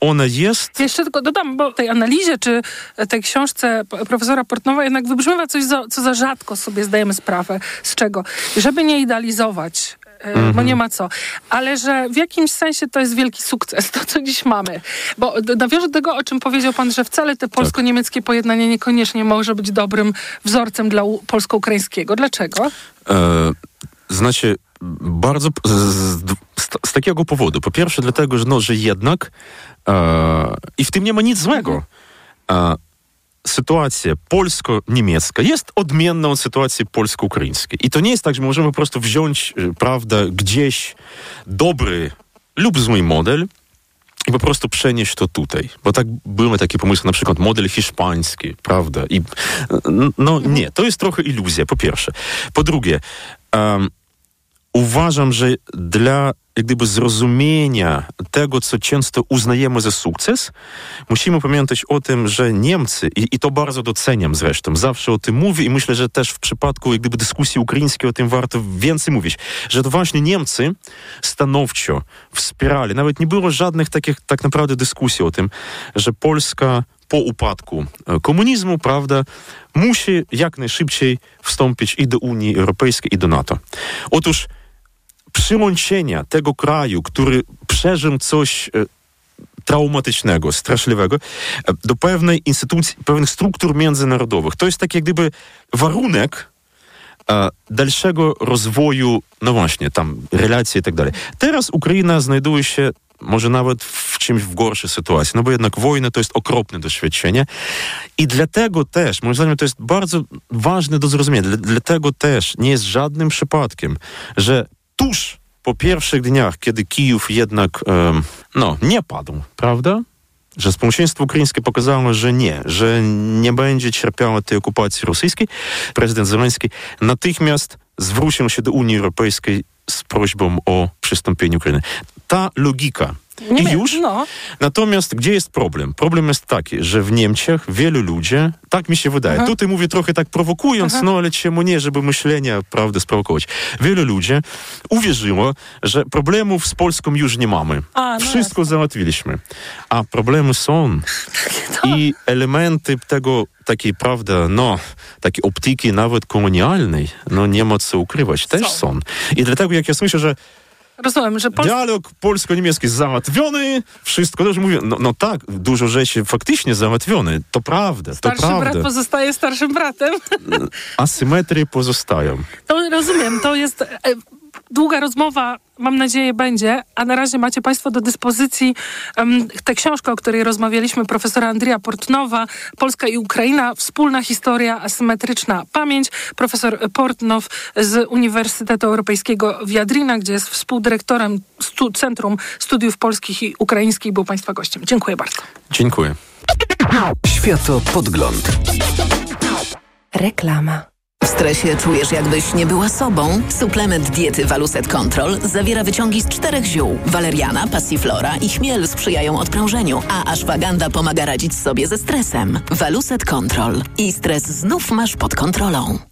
ona jest. Jeszcze tylko dodam, bo tej analizie czy tej książce profesora Portnowa jednak wybrzmiewa coś, za, co za rzadko sobie zdajemy sprawę. Z czego? Żeby nie idealizować e, bo Mhm. nie ma co. Ale że w jakimś sensie to jest wielki sukces, to co dziś mamy. Bo nawiążę do tego, o czym powiedział pan, że wcale te polsko-niemieckie pojednanie niekoniecznie może być dobrym wzorcem dla polsko-ukraińskiego. Dlaczego? E, znaczy, bardzo z, z, z, z takiego powodu. Po pierwsze, dlatego, że, no, że jednak e, i w tym nie ma nic złego. E, sytuacja polsko-niemiecka jest odmienna od sytuacji polsko-ukraińskiej. I to nie jest tak, że możemy po prostu wziąć, e, prawda, gdzieś dobry lub zły model i po prostu przenieść to tutaj. Bo tak były takie pomysły, na przykład model hiszpański, prawda? I n- no nie, to jest trochę iluzja, po pierwsze. Po drugie, em, uważam, że dla jak gdyby zrozumienia tego, co często uznajemy za sukces, musimy pamiętać o tym, że Niemcy, i, i to bardzo doceniam zresztą, zawsze o tym mówię i myślę, że też w przypadku jak gdyby dyskusji ukraińskiej o tym warto więcej mówić, że to właśnie Niemcy stanowczo wspierali, nawet nie było żadnych takich tak naprawdę dyskusji o tym, że Polska po upadku e, komunizmu, prawda, musi jak najszybciej wstąpić i do Unii Europejskiej, i do NATO. Otóż przyłączenia tego kraju, który przeżył coś e, traumatycznego, straszliwego, e, do pewnej instytucji, pewnych struktur międzynarodowych. To jest tak jak gdyby warunek e, dalszego rozwoju, no właśnie, tam relacje i tak dalej. Teraz Ukraina znajduje się może nawet w czymś w gorszej sytuacji, no bo jednak wojna to jest okropne doświadczenie i dlatego też, moim zdaniem to jest bardzo ważne do zrozumienia, dlatego też nie jest żadnym przypadkiem, że tuż po pierwszych dniach, kiedy Kijów jednak no, nie padł, prawda? Że społeczeństwo ukraińskie pokazało, że nie, że nie będzie cierpiało tej okupacji rosyjskiej. Prezydent Zeleński natychmiast zwrócił się do Unii Europejskiej z prośbą o przystąpienie Ukrainy. Ta logika Nie i już. no. Natomiast gdzie jest problem? Problem jest taki, że w Niemczech wielu ludzi, tak mi się wydaje, Aha. tutaj mówię trochę tak prowokując, Aha. no ale czemu nie, żeby myślenia, prawda, sprowokować. Wielu ludzi uwierzyło, że problemów z Polską już nie mamy. A, no Wszystko załatwiliśmy. A problemy są. I elementy tego, takiej, prawda, no, takiej optyki nawet kolonialnej, no nie ma co ukrywać, też są. I dlatego jak ja słyszę, że Rozumiem, że. Dialog polsko-niemiecki załatwiony, wszystko dobrze mówię. No, no tak, dużo rzeczy faktycznie załatwione, to prawda, to Starszy prawda. brat pozostaje starszym bratem. Asymetrie pozostają. To rozumiem, to jest e, długa rozmowa, mam nadzieję będzie, a na razie macie Państwo do dyspozycji em, tę książkę, o której rozmawialiśmy, profesora Andrija Portnowa, Polska i Ukraina, wspólna historia, asymetryczna pamięć. Profesor Portnow z Uniwersytetu Europejskiego w Jadrina, gdzie jest współdyrektorem stu, Centrum Studiów Polskich i Ukraińskich, był Państwa gościem. Dziękuję bardzo. Dziękuję. Światopodgląd. Reklama. W stresie czujesz, jakbyś nie była sobą? Suplement diety Waluset Control zawiera wyciągi z czterech ziół. Waleriana, passiflora i chmiel sprzyjają odprężeniu, a ashwaganda pomaga radzić sobie ze stresem. Waluset Control. I stres znów masz pod kontrolą.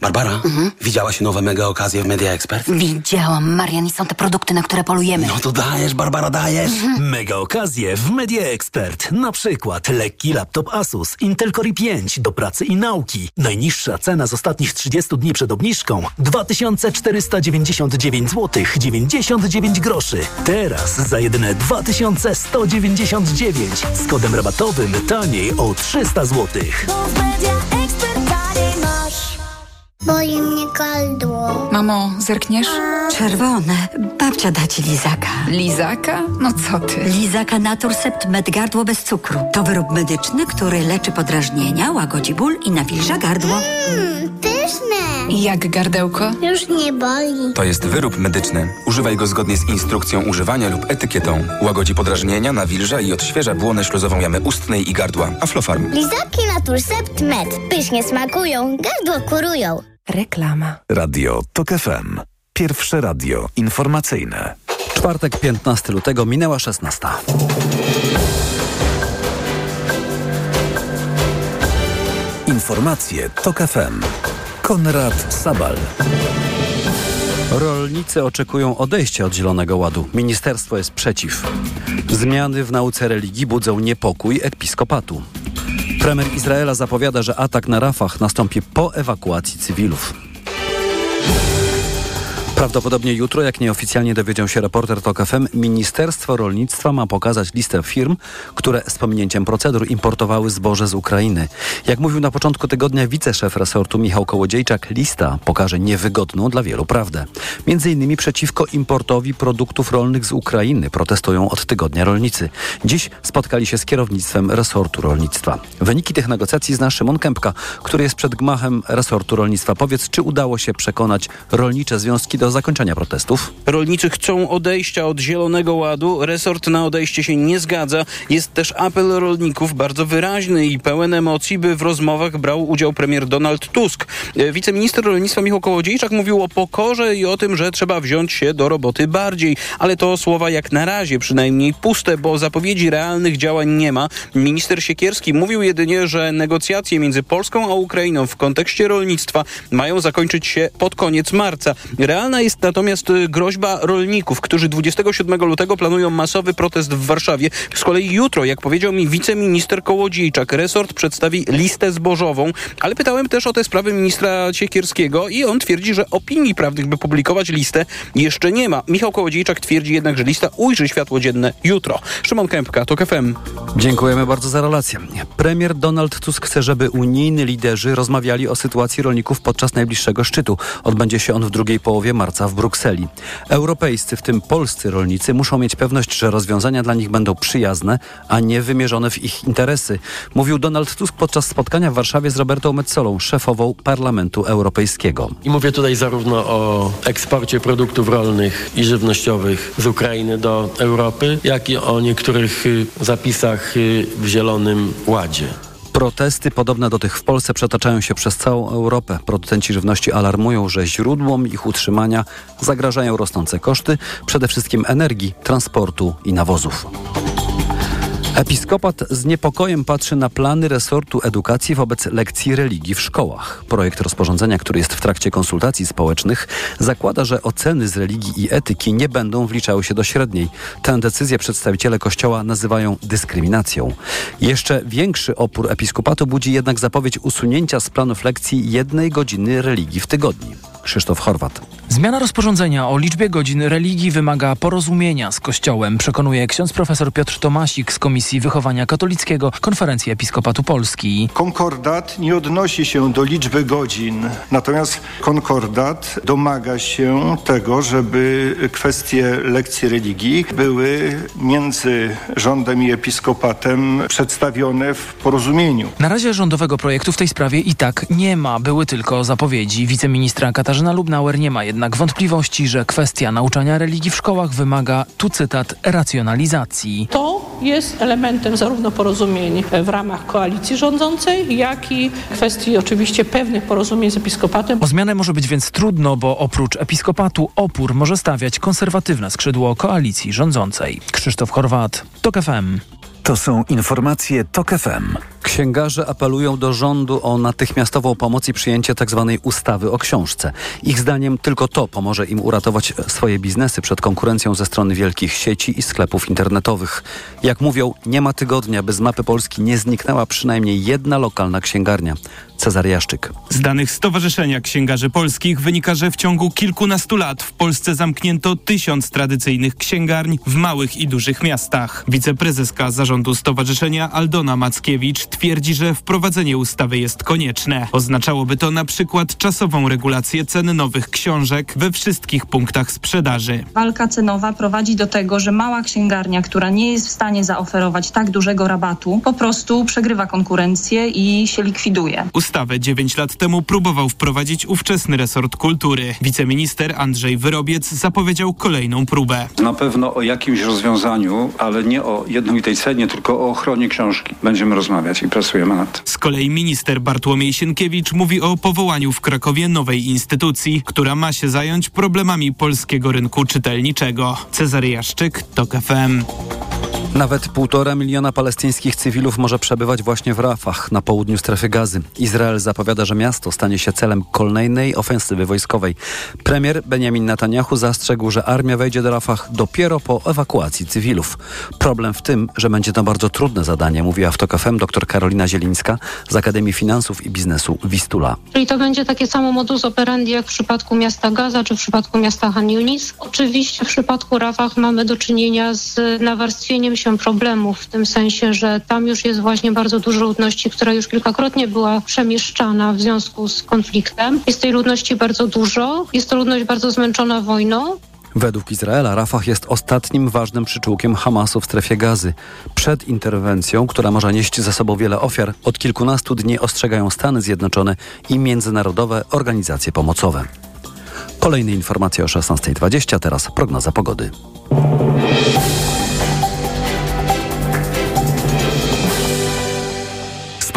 Barbara, widziałaś nowe mega okazje w Media Expert? Widziałam, Marian, i są te produkty, na które polujemy. No to dajesz, Barbara, dajesz. Mega okazje w Media Expert. Na przykład lekki laptop Asus Intel Core i5 do pracy i nauki. Najniższa cena z ostatnich 30 dni przed obniżką 2499 zł 99 groszy. Teraz za jedyne 2199 z kodem rabatowym taniej o 300 zł. Boli mnie gardło. Mamo, zerkniesz? Czerwone. Babcia da ci lizaka. Lizaka? No co ty? Lizaka Naturcept Med Gardło bez cukru. To wyrób medyczny, który leczy podrażnienia, łagodzi ból i nawilża gardło. Mmm, pyszne. Jak gardełko? Już nie boli. To jest wyrób medyczny. Używaj go zgodnie z instrukcją używania lub etykietą. Łagodzi podrażnienia, nawilża i odświeża błonę śluzową jamy ustnej i gardła. Aflofarm. Lizaki Naturcept Med. Pysznie smakują, gardło kurują. Reklama. Radio TOK FM. Pierwsze radio informacyjne. Czwartek, 15 lutego, minęła 16. Informacje TOK FM. Konrad Sabal. Rolnicy oczekują odejścia od Zielonego Ładu. Ministerstwo jest przeciw. Zmiany w nauce religii budzą niepokój episkopatu. Premier Izraela zapowiada, że atak na Rafah nastąpi po ewakuacji cywilów. Prawdopodobnie jutro, jak nieoficjalnie dowiedział się reporter TOK FM, Ministerstwo Rolnictwa ma pokazać listę firm, które z pominięciem procedur importowały zboże z Ukrainy. Jak mówił na początku tygodnia wiceszef resortu Michał Kołodziejczak, lista pokaże niewygodną dla wielu prawdę. Między innymi przeciwko importowi produktów rolnych z Ukrainy protestują od tygodnia rolnicy. Dziś spotkali się z kierownictwem resortu rolnictwa. Wyniki tych negocjacji zna Szymon Kępka, który jest przed gmachem resortu rolnictwa. Powiedz, czy udało się przekonać rolnicze związki do zakończenia protestów. Rolnicy chcą odejścia od Zielonego Ładu. Resort na odejście się nie zgadza. Jest też apel rolników bardzo wyraźny i pełen emocji, by w rozmowach brał udział premier Donald Tusk. E, wiceminister rolnictwa Michał Kołodziejczak mówił o pokorze i o tym, że trzeba wziąć się do roboty bardziej. Ale to słowa jak na razie przynajmniej puste, bo zapowiedzi realnych działań nie ma. Minister Siekierski mówił jedynie, że negocjacje między Polską a Ukrainą w kontekście rolnictwa mają zakończyć się pod koniec marca. Realna jest natomiast y, groźba rolników, którzy 27 lutego planują masowy protest w Warszawie. Z kolei jutro, jak powiedział mi wiceminister Kołodziejczak, resort przedstawi listę zbożową, ale pytałem też o te sprawy ministra Siekierskiego i on twierdzi, że opinii prawnych, by publikować listę, jeszcze nie ma. Michał Kołodziejczak twierdzi jednak, że lista ujrzy światło dzienne jutro. Szymon Kępka, TOK FM. Dziękujemy bardzo za relację. Premier Donald Tusk chce, żeby unijni liderzy rozmawiali o sytuacji rolników podczas najbliższego szczytu. Odbędzie się on w drugiej połowie marca w Brukseli. Europejscy, w tym polscy rolnicy, muszą mieć pewność, że rozwiązania dla nich będą przyjazne, a nie wymierzone w ich interesy. Mówił Donald Tusk podczas spotkania w Warszawie z Robertą Metsolą, szefową Parlamentu Europejskiego. I mówię tutaj zarówno o eksporcie produktów rolnych i żywnościowych z Ukrainy do Europy, jak i o niektórych y, zapisach y, w Zielonym Ładzie. Protesty podobne do tych w Polsce przetaczają się przez całą Europę. Producenci żywności alarmują, że źródłom ich utrzymania zagrażają rosnące koszty, przede wszystkim energii, transportu i nawozów. Episkopat z niepokojem patrzy na plany resortu edukacji wobec lekcji religii w szkołach. Projekt rozporządzenia, który jest w trakcie konsultacji społecznych, zakłada, że oceny z religii i etyki nie będą wliczały się do średniej. Tę decyzję przedstawiciele Kościoła nazywają dyskryminacją. Jeszcze większy opór episkopatu budzi jednak zapowiedź usunięcia z planów lekcji jednej godziny religii w tygodniu. Krzysztof Chorwat. Zmiana rozporządzenia o liczbie godzin religii wymaga porozumienia z Kościołem, przekonuje ksiądz profesor Piotr Tomasik z Komisji Wychowania Katolickiego Konferencji Episkopatu Polski. Konkordat nie odnosi się do liczby godzin, natomiast konkordat domaga się tego, żeby kwestie lekcji religii były między rządem i episkopatem przedstawione w porozumieniu. Na razie rządowego projektu w tej sprawie i tak nie ma, były tylko zapowiedzi. Wiceministra Katarzyna Lubnauer nie ma jednak wątpliwości, że kwestia nauczania religii w szkołach wymaga, tu cytat, racjonalizacji. To jest elementem zarówno porozumień w ramach koalicji rządzącej, jak i kwestii oczywiście pewnych porozumień z episkopatem. O zmianę może być więc trudno, bo oprócz episkopatu opór może stawiać konserwatywne skrzydło koalicji rządzącej. Krzysztof Chorwat, TOK FM. To są informacje TOK FM. Księgarze apelują do rządu o natychmiastową pomoc i przyjęcie tzw. Tak ustawy o książce. Ich zdaniem tylko to pomoże im uratować swoje biznesy przed konkurencją ze strony wielkich sieci i sklepów internetowych. Jak mówią, nie ma tygodnia, by z mapy Polski nie zniknęła przynajmniej jedna lokalna księgarnia. Cezar Jaszczyk. Z danych Stowarzyszenia Księgarzy Polskich wynika, że w ciągu kilkunastu lat w Polsce zamknięto tysiąc tradycyjnych księgarni w małych i dużych miastach. Wiceprezeska zarządu stowarzyszenia Aldona Mackiewicz twierdzi, że wprowadzenie ustawy jest konieczne. Oznaczałoby to na przykład czasową regulację cen nowych książek we wszystkich punktach sprzedaży. Walka cenowa prowadzi do tego, że mała księgarnia, która nie jest w stanie zaoferować tak dużego rabatu, po prostu przegrywa konkurencję i się likwiduje. Ustawę 9 lat temu próbował wprowadzić ówczesny resort kultury. Wiceminister Andrzej Wyrobiec zapowiedział kolejną próbę. Na pewno o jakimś rozwiązaniu, ale nie o jednolitej cenie, tylko o ochronie książki. Będziemy rozmawiać i pracujemy nad tym. Z kolei minister Bartłomiej Sienkiewicz mówi o powołaniu w Krakowie nowej instytucji, która ma się zająć problemami polskiego rynku czytelniczego. Cezary Jaszczyk, TOK FM. Nawet półtora miliona palestyńskich cywilów może przebywać właśnie w Rafah, na południu strefy gazy. Izrael zapowiada, że miasto stanie się celem kolejnej ofensywy wojskowej. Premier Benjamin Netanyahu zastrzegł, że armia wejdzie do Rafah dopiero po ewakuacji cywilów. Problem w tym, że będzie to bardzo trudne zadanie, mówiła w TOK FM dr Karolina Zielińska z Akademii Finansów i Biznesu Wistula. Czyli to będzie takie samo modus operandi jak w przypadku miasta Gaza czy w przypadku miasta Han Yunis. Oczywiście w przypadku Rafah mamy do czynienia z nawarstwieniem się problemów w tym sensie, że tam już jest właśnie bardzo dużo ludności, która już kilkakrotnie była przemieszczana w związku z konfliktem. Jest tej ludności bardzo dużo. Jest to ludność bardzo zmęczona wojną. Według Izraela Rafah jest ostatnim ważnym przyczółkiem Hamasu w strefie gazy. Przed interwencją, która może nieść ze sobą wiele ofiar, od kilkunastu dni ostrzegają Stany Zjednoczone i międzynarodowe organizacje pomocowe. Kolejne informacje o 16.20, teraz prognoza pogody.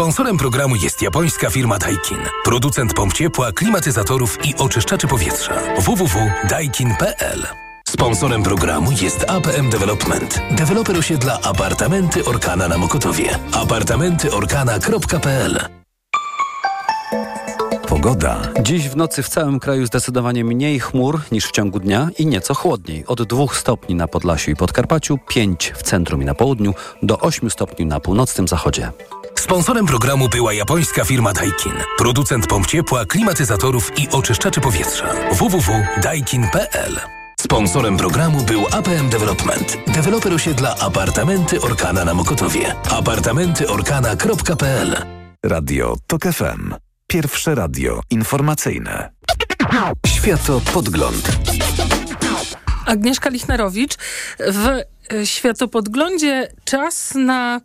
Sponsorem programu jest japońska firma Daikin. Producent pomp ciepła, klimatyzatorów i oczyszczaczy powietrza. www.daikin.pl Sponsorem programu jest APM Development. Deweloper osiedla Apartamenty Orkana na Mokotowie. apartamentyorkana.pl Pogoda. Dziś w nocy w całym kraju zdecydowanie mniej chmur niż w ciągu dnia i nieco chłodniej. Od 2 stopni na Podlasiu i Podkarpaciu, 5 w centrum i na południu, do 8 stopni na północnym zachodzie. Sponsorem programu była japońska firma Daikin. Producent pomp ciepła, klimatyzatorów i oczyszczaczy powietrza. www.daikin.pl Sponsorem programu był APM Development. Deweloper osiedla Apartamenty Orkana na Mokotowie. apartamentyorkana.pl Radio TOK FM. Pierwsze radio informacyjne. Światopodgląd. Agnieszka Lichnerowicz. W e, Światopodglądzie czas na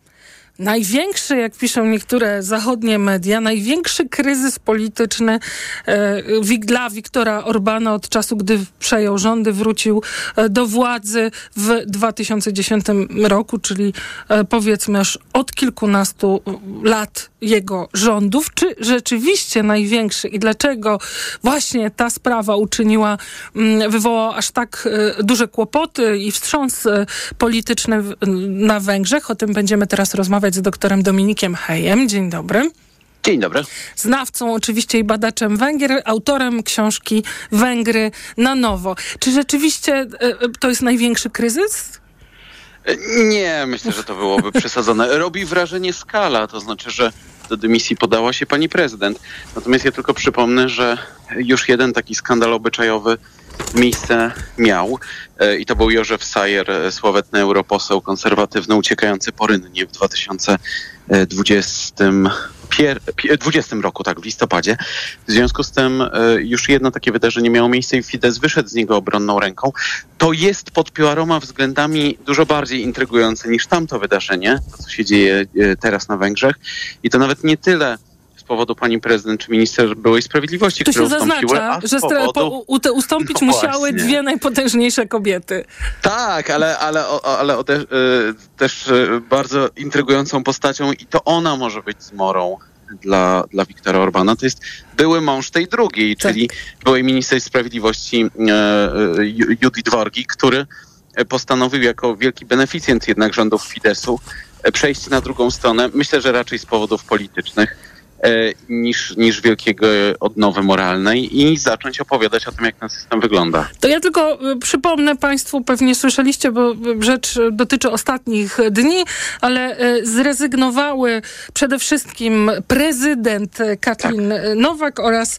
największy, jak piszą niektóre zachodnie media, największy kryzys polityczny e, dla Wiktora Orbana od czasu, gdy przejął rządy, wrócił e, do władzy w 2010 roku, czyli e, powiedzmy już od kilkunastu lat jego rządów. Czy rzeczywiście największy i dlaczego właśnie ta sprawa uczyniła, mm, wywołała aż tak duże kłopoty i wstrząs polityczny na Węgrzech? O tym będziemy teraz rozmawiać z doktorem Dominikiem Hejem. Dzień dobry. Dzień dobry. Znawcą oczywiście i badaczem Węgier, autorem książki Węgry na nowo. Czy rzeczywiście e, e, to jest największy kryzys? Nie, myślę, że to byłoby przesadzone. Robi wrażenie skala, to znaczy, że do dymisji podała się pani prezydent. Natomiast ja tylko przypomnę, że już jeden taki skandal obyczajowy miejsce miał e, i to był Józef Sajer, e, sławetny europoseł konserwatywny uciekający porynnie w 2020 20 roku, tak, w listopadzie. W związku z tym e, już jedno takie wydarzenie miało miejsce i Fidesz wyszedł z niego obronną ręką. To jest pod piłaroma względami dużo bardziej intrygujące niż tamto wydarzenie, to co się dzieje teraz na Węgrzech. I to nawet nie tyle powodu pani prezydent czy minister byłej sprawiedliwości, tu które się zaznacza, że powodu... po, ustąpić no musiały dwie najpotężniejsze kobiety. Tak, ale, ale, ale ode, y, też y, bardzo intrygującą postacią i to ona może być zmorą dla, dla Wiktora Orbana. To jest były mąż tej drugiej, tak. czyli byłej minister sprawiedliwości e, Judith Worgi, który postanowił jako wielki beneficjent jednak rządów Fidesu przejść na drugą stronę. Myślę, że raczej z powodów politycznych E, niż, niż wielkiego odnowy moralnej i zacząć opowiadać o tym, jak ten system wygląda. To ja tylko y, przypomnę Państwu, pewnie słyszeliście, bo rzecz dotyczy ostatnich dni, ale zrezygnowały przede wszystkim prezydent Katlin tak. Nowak oraz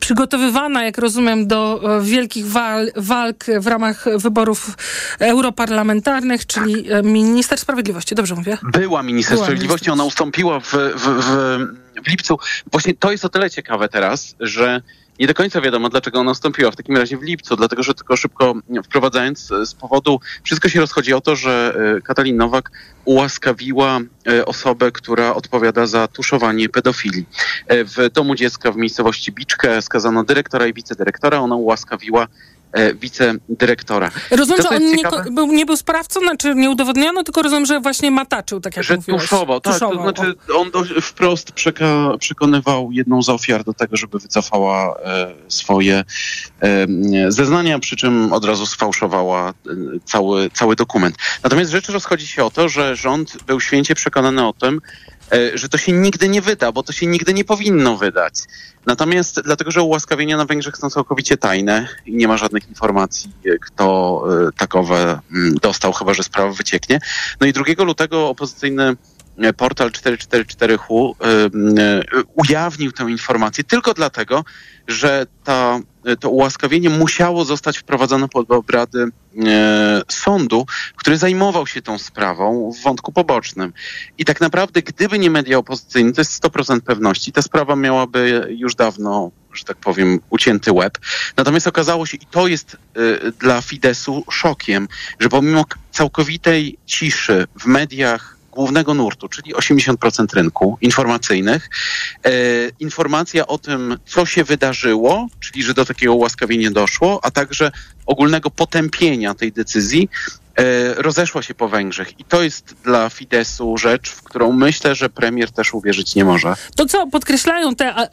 przygotowywana, jak rozumiem, do wielkich wal, walk w ramach wyborów europarlamentarnych, czyli minister sprawiedliwości. Dobrze mówię? Była minister Była sprawiedliwości, minister. ona ustąpiła w, w, w w lipcu. Właśnie to jest o tyle ciekawe teraz, że nie do końca wiadomo, dlaczego ona wstąpiła w takim razie w lipcu, dlatego że tylko szybko wprowadzając z powodu, wszystko się rozchodzi o to, że e, Katalin Nowak ułaskawiła e, osobę, która odpowiada za tuszowanie pedofilii. E, w domu dziecka w miejscowości Biczkę skazano dyrektora i wicedyrektora, ona ułaskawiła E, wicedyrektora. Rozumiem, że on nie, był, nie był sprawcą, znaczy nie udowodniono, tylko rozumiem, że właśnie mataczył, tak jak że mówiłeś. Tuszował, tak. Tuszował. To znaczy on do, wprost przeka, przekonywał jedną z ofiar do tego, żeby wycofała e, swoje e, zeznania, przy czym od razu sfałszowała e, cały, cały dokument. Natomiast rzecz rozchodzi się o to, że rząd był święcie przekonany o tym, E, że to się nigdy nie wyda, bo to się nigdy nie powinno wydać. Natomiast dlatego, że ułaskawienia na Węgrzech są całkowicie tajne i nie ma żadnych informacji, kto e, takowe mm, dostał, chyba że sprawa wycieknie. No i 2 lutego opozycyjny e, portal 444HU ujawnił tę informację tylko dlatego, że ta, to ułaskawienie musiało zostać wprowadzone pod obrady e, sądu, który zajmował się tą sprawą w wątku pobocznym. I tak naprawdę, gdyby nie media opozycyjne, to jest 100% pewności, ta sprawa miałaby już dawno że tak powiem, ucięty łeb. Natomiast okazało się, i to jest dla Fidesu szokiem, że pomimo całkowitej ciszy w mediach głównego nurtu, czyli 80% rynku informacyjnych. E, informacja o tym, co się wydarzyło, czyli że do takiego ułaskawienia doszło, a także ogólnego potępienia tej decyzji rozeszła się po Węgrzech. I to jest dla Fidesu rzecz, w którą myślę, że premier też uwierzyć nie może. To co podkreślają te, e,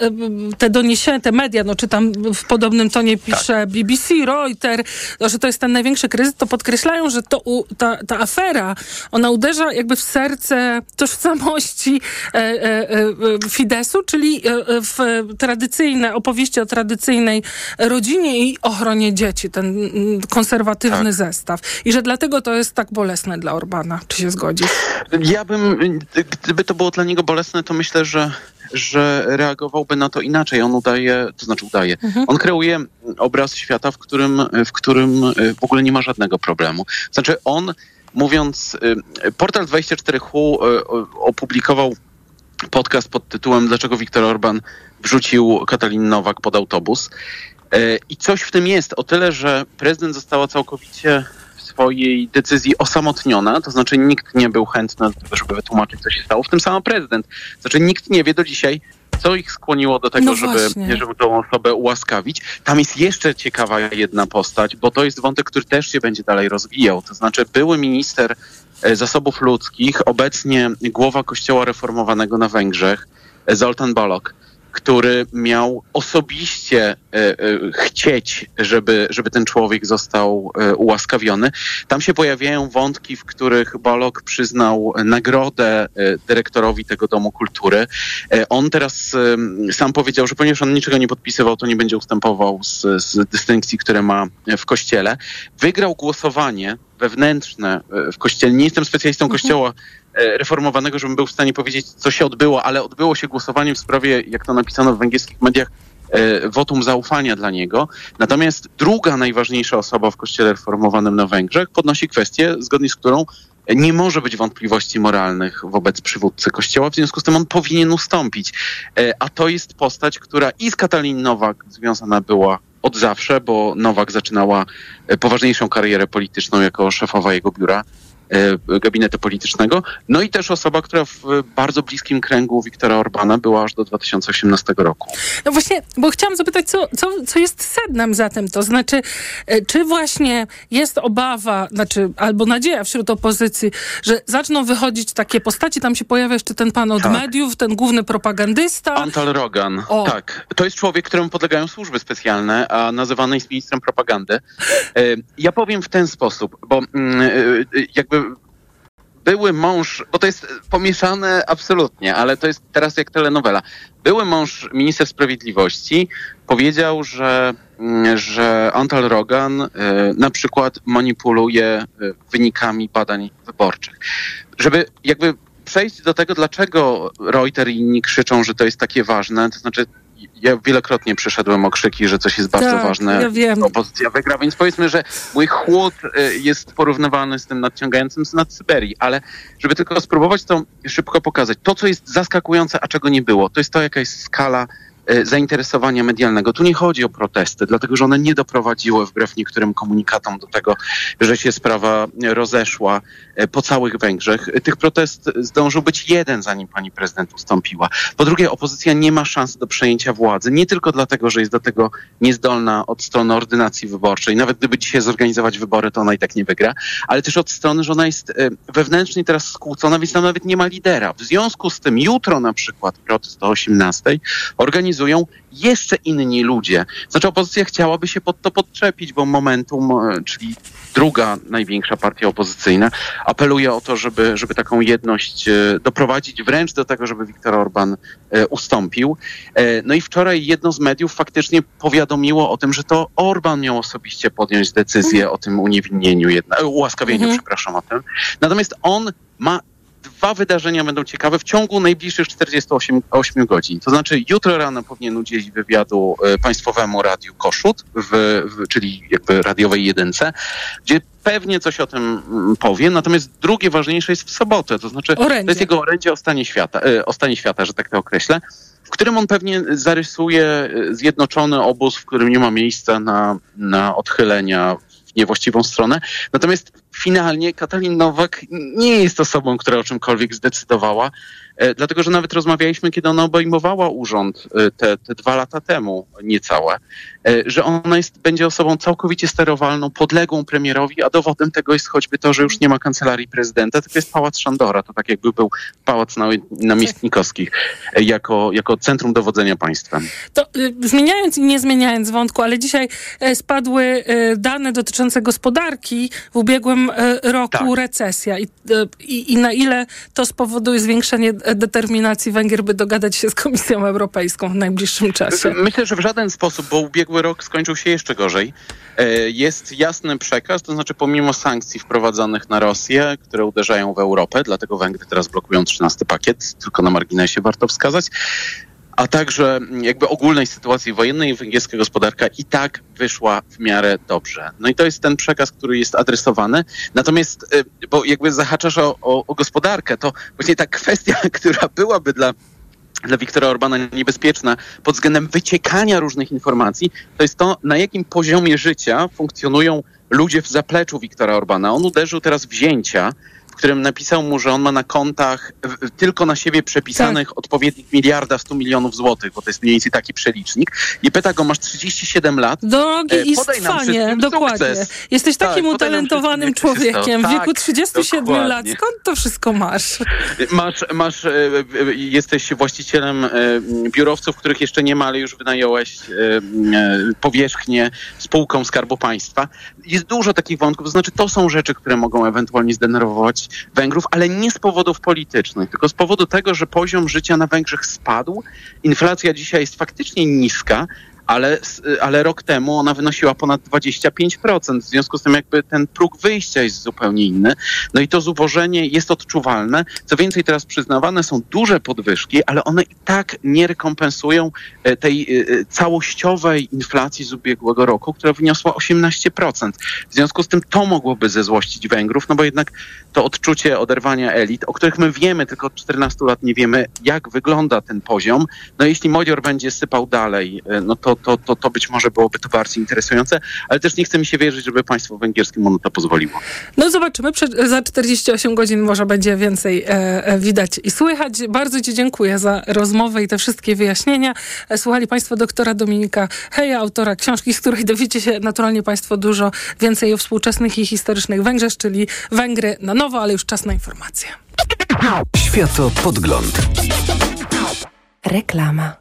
te doniesienia, te media, no czytam w podobnym tonie pisze Tak. BBC, Reuters, no, że to jest ten największy kryzys, to podkreślają, że to, ta, ta afera, ona uderza jakby w serce tożsamości e, e, e, Fidesu, czyli e, e, w tradycyjne opowieści o tradycyjnej rodzinie i ochronie dzieci, ten mm, konserwatywny Tak. zestaw. I że dlatego to jest tak bolesne dla Orbana. Czy się zgodzisz? Ja bym, gdyby to było dla niego bolesne, to myślę, że, że reagowałby na to inaczej. On udaje, to znaczy udaje, on kreuje obraz świata, w którym, w którym y, w ogóle nie ma żadnego problemu. Znaczy on, mówiąc, y, portal 24Hu y, opublikował podcast pod tytułem Dlaczego Viktor Orban wrzucił Katalin Nowak pod autobus. I coś w tym jest, o tyle, że prezydent została całkowicie swojej decyzji osamotniona, to znaczy nikt nie był chętny do tego, żeby wytłumaczyć, co się stało, w tym sam prezydent. Znaczy nikt nie wie do dzisiaj, co ich skłoniło do tego, No żeby, żeby tą osobę ułaskawić. Tam jest jeszcze ciekawa jedna postać, bo to jest wątek, który też się będzie dalej rozwijał. To znaczy były minister e, zasobów ludzkich, obecnie głowa kościoła reformowanego na Węgrzech, e, Zoltan Balok, który miał osobiście e, e, chcieć, żeby, żeby ten człowiek został e, ułaskawiony. Tam się pojawiają wątki, w których Balok przyznał nagrodę dyrektorowi tego Domu Kultury. On teraz sam powiedział, że ponieważ on niczego nie podpisywał, to nie będzie ustępował z, z dystynkcji, które ma w kościele. Wygrał głosowanie wewnętrzne e, w kościele. Nie jestem specjalistą kościoła e, reformowanego, żebym był w stanie powiedzieć, co się odbyło, ale odbyło się głosowanie w sprawie, jak to napisano w węgierskich mediach, e, wotum zaufania dla niego. Natomiast druga najważniejsza osoba w kościele reformowanym na Węgrzech podnosi kwestię, zgodnie z którą nie może być wątpliwości moralnych wobec przywódcy kościoła, w związku z tym on powinien ustąpić. A to jest postać, która i z Katalin Nowak związana była od zawsze, bo Nowak zaczynała e, poważniejszą karierę polityczną jako szefowa jego biura gabinetu politycznego. No i też osoba, która w bardzo bliskim kręgu Wiktora Orbana była aż do 2018 roku. No właśnie, bo chciałam zapytać, co, co, co jest sednem za tym? To znaczy, e, czy właśnie jest obawa, znaczy, albo nadzieja wśród opozycji, że zaczną wychodzić takie postaci, tam się pojawia jeszcze ten pan od Tak. mediów, ten główny propagandysta. Antal Rogan. O. Tak. To jest człowiek, któremu podlegają służby specjalne, a nazywany jest ministrem propagandy. E, Ja powiem w ten sposób, bo mm, e, e, jakby były mąż, bo to jest pomieszane absolutnie, ale to jest teraz jak telenowela. Były mąż minister sprawiedliwości powiedział, że, mm, że Antal Rogan e, na przykład manipuluje e, wynikami badań wyborczych. Żeby jakby przejść do tego, dlaczego Reuter i inni krzyczą, że to jest takie ważne, to znaczy ja wielokrotnie przeszedłem okrzyki, że coś jest bardzo Tak, ważne. ja wiem. Opozycja wygra, więc powiedzmy, że mój chłód y, jest porównywalny z tym nadciągającym z nad Syberii, ale żeby tylko spróbować to szybko pokazać. To, co jest zaskakujące, a czego nie było, to jest to, jaka jest skala zainteresowania medialnego. Tu nie chodzi o protesty, dlatego że one nie doprowadziły wbrew niektórym komunikatom do tego, że się sprawa rozeszła y, po całych Węgrzech. Y, Tych protest zdążył być jeden, zanim pani prezydent ustąpiła. Po drugie, opozycja nie ma szans do przejęcia władzy, nie tylko dlatego, że jest do tego niezdolna od strony ordynacji wyborczej. Nawet gdyby dzisiaj zorganizować wybory, to ona i tak nie wygra, ale też od strony, że ona jest wewnętrznie teraz skłócona, więc tam nawet nie ma lidera. W związku z tym jutro na przykład protest o 18 organizują jeszcze inni ludzie. Znaczy opozycja chciałaby się pod to podczepić, bo Momentum, e, czyli druga największa partia opozycyjna, apeluje o to, żeby, żeby taką jedność e, doprowadzić wręcz do tego, żeby Viktor Orban e, ustąpił. No i wczoraj jedno z mediów faktycznie powiadomiło o tym, że to Orban miał osobiście podjąć decyzję o tym uniewinnieniu, jedna, ułaskawieniu, Mhm. przepraszam o tym. Natomiast on ma dwa wydarzenia będą ciekawe w ciągu najbliższych 48 8 godzin. To znaczy jutro rano powinien udzielić wywiadu e, państwowemu radiu Koszut, w, w, czyli jakby radiowej jedynce, gdzie pewnie coś o tym mm, powie. Natomiast drugie ważniejsze jest w sobotę, to znaczy Orędzie. to jest jego orędzie o stanie świata, e, o stanie świata, że tak to określę, w którym on pewnie zarysuje e, zjednoczony obóz, w którym nie ma miejsca na, na odchylenia w niewłaściwą stronę. Natomiast finalnie Katalin Nowak nie jest osobą, która o czymkolwiek zdecydowała, e, dlatego że nawet rozmawialiśmy, kiedy ona obejmowała urząd e, te, te dwa lata temu niecałe, że ona jest, będzie osobą całkowicie sterowalną, podległą premierowi, a dowodem tego jest choćby to, że już nie ma kancelarii prezydenta, tylko jest Pałac Szandora, to tak jakby był Pałac Namiestnikowskich jako, jako centrum dowodzenia państwem. To y, zmieniając i nie zmieniając wątku, ale dzisiaj y, spadły dane dotyczące gospodarki w ubiegłym roku tak. recesja I, i, i na ile to spowoduje zwiększenie determinacji Węgier, by dogadać się z Komisją Europejską w najbliższym czasie? Myślę, że w żaden sposób, bo ubiegły rok skończył się jeszcze gorzej. E, jest jasny przekaz, to znaczy pomimo sankcji wprowadzonych na Rosję, które uderzają w Europę, dlatego Węgry teraz blokują 13 pakiet, tylko na marginesie warto wskazać, a także jakby ogólnej sytuacji wojennej węgierska gospodarka i tak wyszła w miarę dobrze. No i to jest ten przekaz, który jest adresowany. Natomiast, e, bo jakby zahaczasz o, o, o gospodarkę, to właśnie ta kwestia, która byłaby dla dla Wiktora Orbana niebezpieczna pod względem wyciekania różnych informacji, to jest to, na jakim poziomie życia funkcjonują ludzie w zapleczu Wiktora Orbana. On uderzył teraz wzięcia którym napisał mu, że on ma na kontach tylko na siebie przepisanych tak. odpowiednich miliarda 100 milionów złotych, bo to jest mniej więcej taki przelicznik. I pyta go, masz 37 lat. Drogi e, Istwanie, dokładnie. Sukces. Jesteś tak, takim utalentowanym człowiekiem w wieku tak, 37 dokładnie. lat. Skąd to wszystko masz? Masz, masz e, e, jesteś właścicielem biurowców, których jeszcze nie ma, ale już wynająłeś powierzchnię spółką Skarbu Państwa. Jest dużo takich wątków, to znaczy to są rzeczy, które mogą ewentualnie zdenerwować Węgrów, ale nie z powodów politycznych, tylko z powodu tego, że poziom życia na Węgrzech spadł. Inflacja dzisiaj jest faktycznie niska, ale, ale rok temu ona wynosiła ponad 25%. W związku z tym jakby ten próg wyjścia jest zupełnie inny. No i to zubożenie jest odczuwalne. Co więcej, teraz przyznawane są duże podwyżki, ale one i tak nie rekompensują e, tej e, e, całościowej inflacji z ubiegłego roku, która wyniosła 18%. W związku z tym to mogłoby zezłościć Węgrów, no bo jednak to odczucie oderwania elit, o których my wiemy, tylko od 14 lat nie wiemy, jak wygląda ten poziom. No jeśli Modior będzie sypał dalej, no to to, to, to być może byłoby to bardziej interesujące, ale też nie chce mi się wierzyć, żeby państwo węgierskie mu na to pozwoliło. No zobaczymy, za 48 godzin może będzie więcej e, e, widać i słychać. Bardzo Ci dziękuję za rozmowę i te wszystkie wyjaśnienia. E, słuchali Państwo doktora Dominika Heja, autora książki, z której dowiecie się naturalnie Państwo dużo więcej o współczesnych i historycznych Węgrzech, czyli Węgry na nowo, ale już czas na informacje. Światopodgląd. Reklama.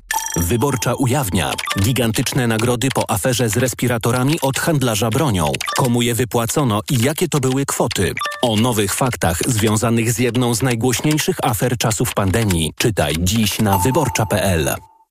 Wyborcza ujawnia gigantyczne nagrody po aferze z respiratorami od handlarza bronią. Komu je wypłacono i jakie to były kwoty? O nowych faktach związanych z jedną z najgłośniejszych afer czasów pandemii czytaj dziś na wyborcza.pl.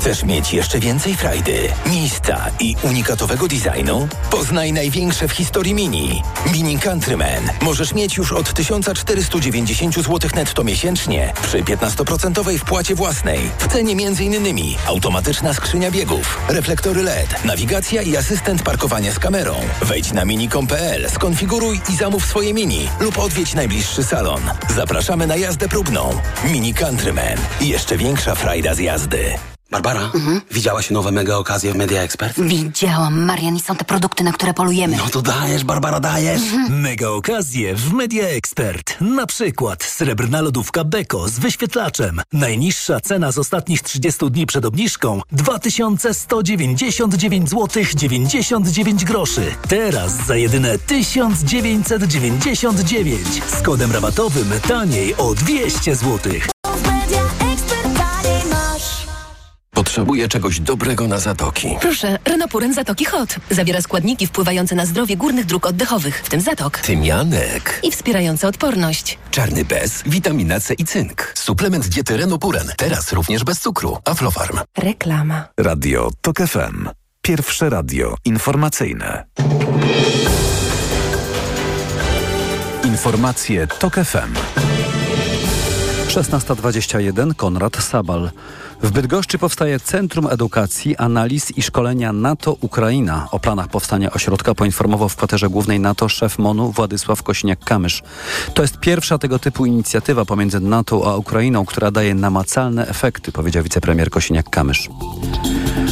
Chcesz mieć jeszcze więcej frajdy, miejsca i unikatowego designu? Poznaj największe w historii Mini. Mini Countryman możesz mieć już od 1490 zł netto miesięcznie przy 15% wpłacie własnej. W cenie m.in. automatyczna skrzynia biegów, reflektory LED, nawigacja i asystent parkowania z kamerą. Wejdź na mini.com.pl, skonfiguruj i zamów swoje Mini lub odwiedź najbliższy salon. Zapraszamy na jazdę próbną. Mini Countryman. Jeszcze większa frajda z jazdy. Barbara, widziałaś nowe mega okazje w Media Expert? Widziałam, Marian, i są te produkty, na które polujemy. No to dajesz, Barbara, dajesz. Mega okazje w Media Expert. Na przykład srebrna lodówka Beko z wyświetlaczem. Najniższa cena z ostatnich 30 dni przed obniżką 2199 zł 99 groszy. Teraz za jedyne 1999 z kodem rabatowym taniej o 200 zł. Potrzebuję czegoś dobrego na zatoki. Proszę, Renopuren Zatoki Hot. Zawiera składniki wpływające na zdrowie górnych dróg oddechowych, w tym zatok. Tymianek. I wspierające odporność. Czarny bez, witamina C i cynk. Suplement diety Renopuren. Teraz również bez cukru. Aflofarm. Reklama. Radio TOK FM. Pierwsze radio informacyjne. Informacje TOK FM. 16.21 Konrad Sabal. W Bydgoszczy powstaje Centrum Edukacji, Analiz i Szkolenia NATO-Ukraina. O planach powstania ośrodka poinformował w kwaterze głównej NATO szef MONU Władysław Kośniak-Kamysz. To jest pierwsza tego typu inicjatywa pomiędzy NATO a Ukrainą, która daje namacalne efekty, powiedział wicepremier Kosiniak-Kamysz.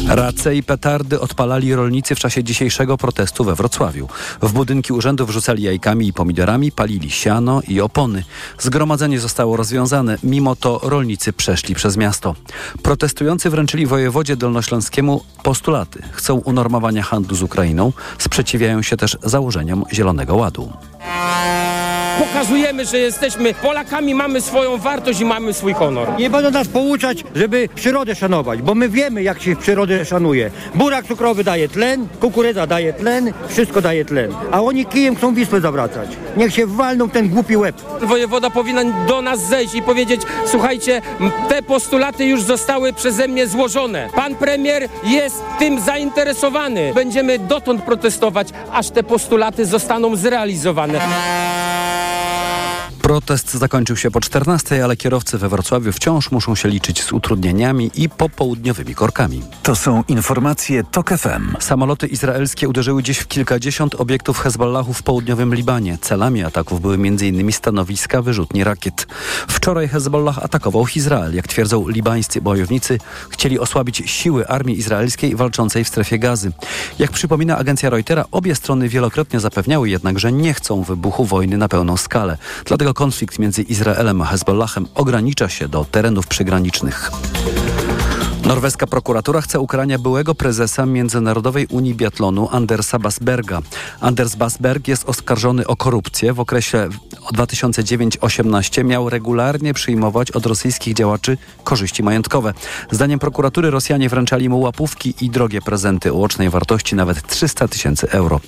Race i petardy odpalali rolnicy w czasie dzisiejszego protestu we Wrocławiu. W budynki urzędu wrzucali jajkami i pomidorami, palili siano i opony. Zgromadzenie zostało rozwiązane, mimo to rolnicy przeszli przez miasto. Protestujący wręczyli wojewodzie dolnośląskiemu postulaty. Chcą unormowania handlu z Ukrainą, sprzeciwiają się też założeniom Zielonego Ładu. Pokazujemy, że jesteśmy Polakami, mamy swoją wartość i mamy swój honor. Nie będą nas pouczać, żeby przyrodę szanować, bo my wiemy, jak się przyrodę szanuje. Burak cukrowy daje tlen, kukurydza daje tlen, wszystko daje tlen. A oni kijem chcą Wisłę zawracać. Niech się walną ten głupi łeb. Wojewoda powinien do nas zejść i powiedzieć, słuchajcie, te postulaty już zostały przeze mnie złożone. Pan premier jest tym zainteresowany. Będziemy dotąd protestować, aż te postulaty zostaną zrealizowane. Protest zakończył się po 14, ale kierowcy we Wrocławiu wciąż muszą się liczyć z utrudnieniami i popołudniowymi korkami. To są informacje TOK FM. Samoloty izraelskie uderzyły dziś w kilkadziesiąt obiektów Hezbollahu w południowym Libanie. Celami ataków były m.in. stanowiska wyrzutni rakiet. Wczoraj Hezbollah atakował Izrael. Jak twierdzą libańscy bojownicy, chcieli osłabić siły armii izraelskiej walczącej w strefie gazy. Jak przypomina agencja Reutera, obie strony wielokrotnie zapewniały jednak, że nie chcą wybuchu wojny na pełną skalę. Dlatego konflikt między Izraelem a Hezbollahem ogranicza się do terenów przygranicznych. Norweska prokuratura chce ukarania byłego prezesa Międzynarodowej Unii Biatlonu Andersa Basberga. Anders Basberg jest oskarżony o korupcję. W okresie 2009-18 miał regularnie przyjmować od rosyjskich działaczy korzyści majątkowe. Zdaniem prokuratury Rosjanie wręczali mu łapówki i drogie prezenty o łącznej wartości nawet 300 tysięcy euro.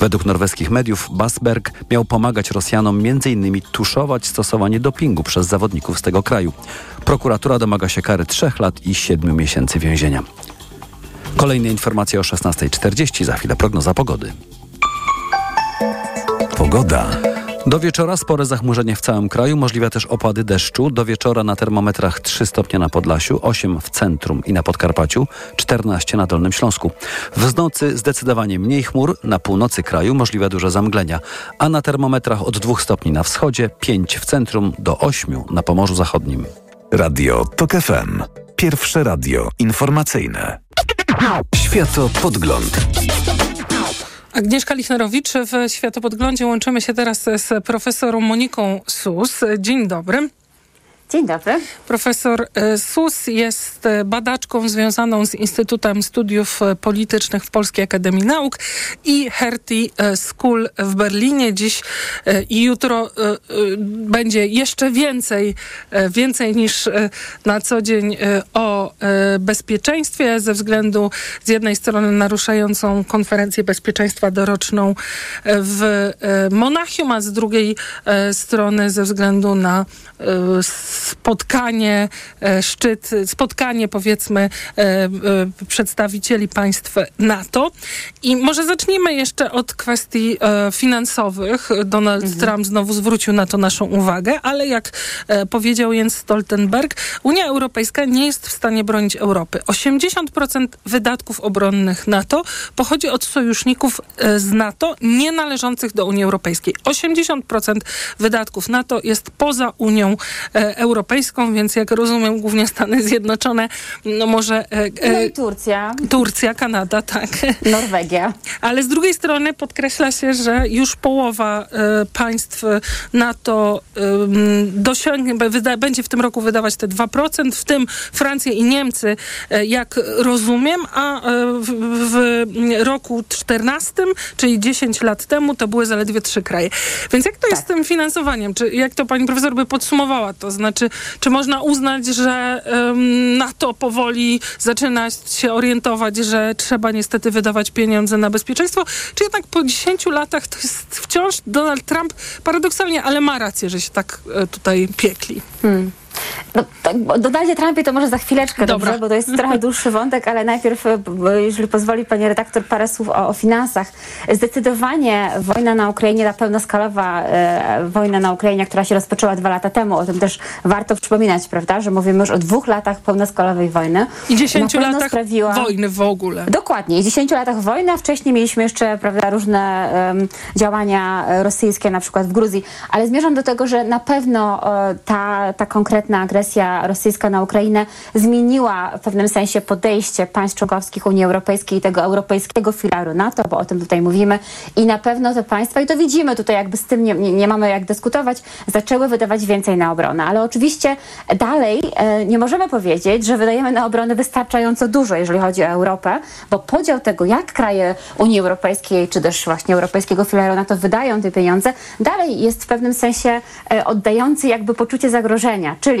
Według norweskich mediów Basberg miał pomagać Rosjanom m.in. tuszować stosowanie dopingu przez zawodników z tego kraju. Prokuratura domaga się kary 3 lat i 7 miesięcy więzienia. Kolejne informacje o 16.40, za chwilę prognoza pogody. Pogoda. Do wieczora spore zachmurzenie w całym kraju, możliwe też opady deszczu. Do wieczora na termometrach 3 stopnie na Podlasiu, 8 w centrum i na Podkarpaciu, 14 na Dolnym Śląsku. W nocy zdecydowanie mniej chmur, na północy kraju możliwe duże zamglenia, a na termometrach od 2 stopni na wschodzie, 5 w centrum do 8 na Pomorzu Zachodnim. Radio TOK FM. Pierwsze radio informacyjne. Światopodgląd. Agnieszka Lichnerowicz w Światopodglądzie. Łączymy się teraz z profesorą Moniką Sus. Dzień dobry. Dzień dobry. Profesor e, Sus jest e, badaczką związaną z Instytutem Studiów Politycznych w Polskiej Akademii Nauk i Hertie School w Berlinie. Dziś e, i jutro będzie jeszcze więcej, więcej niż na co dzień o bezpieczeństwie ze względu z jednej strony naruszającą konferencję bezpieczeństwa doroczną w Monachium, a z drugiej strony ze względu na spotkanie, szczyt, spotkanie powiedzmy przedstawicieli państw NATO. I może zacznijmy jeszcze od kwestii finansowych. Donald mhm. Trump znowu zwrócił na to naszą uwagę, ale jak powiedział Jens Stoltenberg, Unia Europejska nie jest w stanie bronić Europy. 80% wydatków obronnych NATO pochodzi od sojuszników z NATO nie należących do Unii Europejskiej. 80% wydatków NATO jest poza Unią Europejską Europejską, więc jak rozumiem głównie Stany Zjednoczone, no może... E, e, no i Turcja. Turcja, Kanada, tak. Norwegia. Ale z drugiej strony podkreśla się, że już połowa e, państw NATO dosiągnie, wyda, będzie w tym roku wydawać te 2%, w tym Francja i Niemcy, jak rozumiem, a w, w roku 14, czyli 10 lat temu, to były zaledwie trzy kraje. Więc jak to tak. jest z tym finansowaniem? Czy jak to pani profesor by podsumowała? To znaczy, czy można uznać, że um, NATO powoli zaczyna się orientować, że trzeba niestety wydawać pieniądze na bezpieczeństwo? Czy jednak po 10 latach to jest wciąż Donald Trump paradoksalnie, ale ma rację, że się tak e, tutaj piekli? Hmm. No, tak, Donaldzie Trumpie to może za chwileczkę, Dobra. dobrze, bo to jest trochę dłuższy wątek, ale najpierw, e, jeżeli pozwoli pani redaktor, parę słów o, o finansach. Zdecydowanie wojna na Ukrainie, ta pełnoskalowa e, wojna na Ukrainie, która się rozpoczęła dwa lata temu, o tym też warto przypominać, prawda, że mówimy już o dwóch latach pełnoskalowej wojny. I dziesięciu latach sprawiła... wojny w ogóle. Dokładnie, i dziesięciu latach wojny, a wcześniej mieliśmy jeszcze, prawda, różne um, działania rosyjskie, na przykład w Gruzji, ale zmierzam do tego, że na pewno uh, ta, ta konkretna agresja rosyjska na Ukrainę zmieniła w pewnym sensie podejście państw członkowskich Unii Europejskiej i tego europejskiego filaru NATO, bo o tym tutaj mówimy. I na pewno te państwa, i to widzimy tutaj, jakby z tym nie, nie, nie mamy jak dyskutować, zaczęły wydawać więcej na obronę. Ale oczywiście dalej e, nie możemy powiedzieć, że wydajemy na obronę wystarczająco dużo, jeżeli chodzi o Europę, bo podział tego, jak kraje Unii Europejskiej, czy też właśnie europejskiego filaru NATO wydają te pieniądze, dalej jest w pewnym sensie e, oddający jakby poczucie zagrożenia, czyli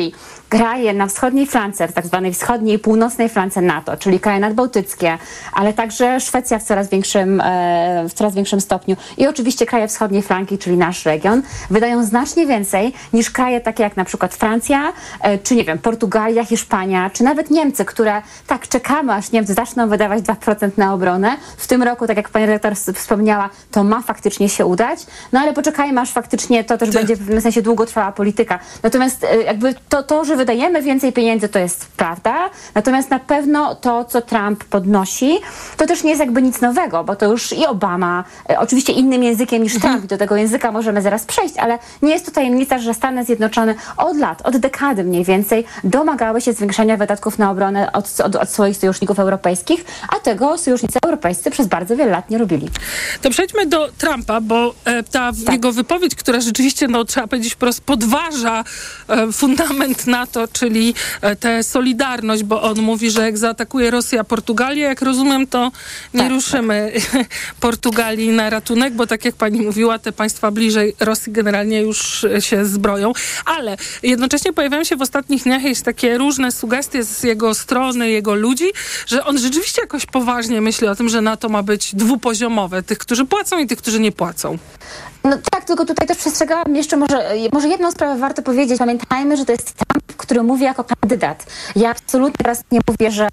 kraje na wschodniej flance, w tak zwanej wschodniej i północnej flance NATO, czyli kraje nadbałtyckie, ale także Szwecja w coraz większym, e, w coraz większym stopniu i oczywiście kraje wschodniej flanki, czyli nasz region, wydają znacznie więcej niż kraje takie jak na przykład Francja, e, czy nie wiem, Portugalia, Hiszpania, czy nawet Niemcy, które tak czekamy, aż Niemcy zaczną wydawać 2% na obronę. W tym roku, tak jak pani redaktor wspomniała, to ma faktycznie się udać, no ale poczekajmy, aż faktycznie to też będzie w pewnym sensie długotrwała polityka. Natomiast e, jakby to, to, że wydajemy więcej pieniędzy, to jest prawda. Natomiast na pewno to, co Trump podnosi, to też nie jest jakby nic nowego, bo to już i Obama, e, oczywiście innym językiem niż Trump, mhm. do tego języka możemy zaraz przejść, ale nie jest to tajemnica, że Stany Zjednoczone od lat, od dekady mniej więcej domagały się zwiększenia wydatków na obronę od, od, od swoich sojuszników europejskich, a tego sojusznicy europejscy przez bardzo wiele lat nie robili. To przejdźmy do Trumpa, bo e, ta tak. jego wypowiedź, która rzeczywiście, no trzeba powiedzieć, wprost podważa e, fundament NATO, czyli e, tę solidarność, bo on mówi, że jak zaatakuje Rosja Portugalię, jak rozumiem, to nie tak, ruszymy tak. Portugalii na ratunek, bo tak jak pani mówiła, te państwa bliżej Rosji generalnie już się zbroją. Ale jednocześnie pojawiają się w ostatnich dniach jakieś takie różne sugestie z jego strony, jego ludzi, że on rzeczywiście jakoś poważnie myśli o tym, że NATO ma być dwupoziomowe. Tych, którzy płacą i tych, którzy nie płacą. No tak, tylko tutaj też przestrzegałam jeszcze może, może jedną sprawę warto powiedzieć. Pamiętajmy, że to jest Trump, który mówi jako kandydat. Ja absolutnie teraz nie mówię, że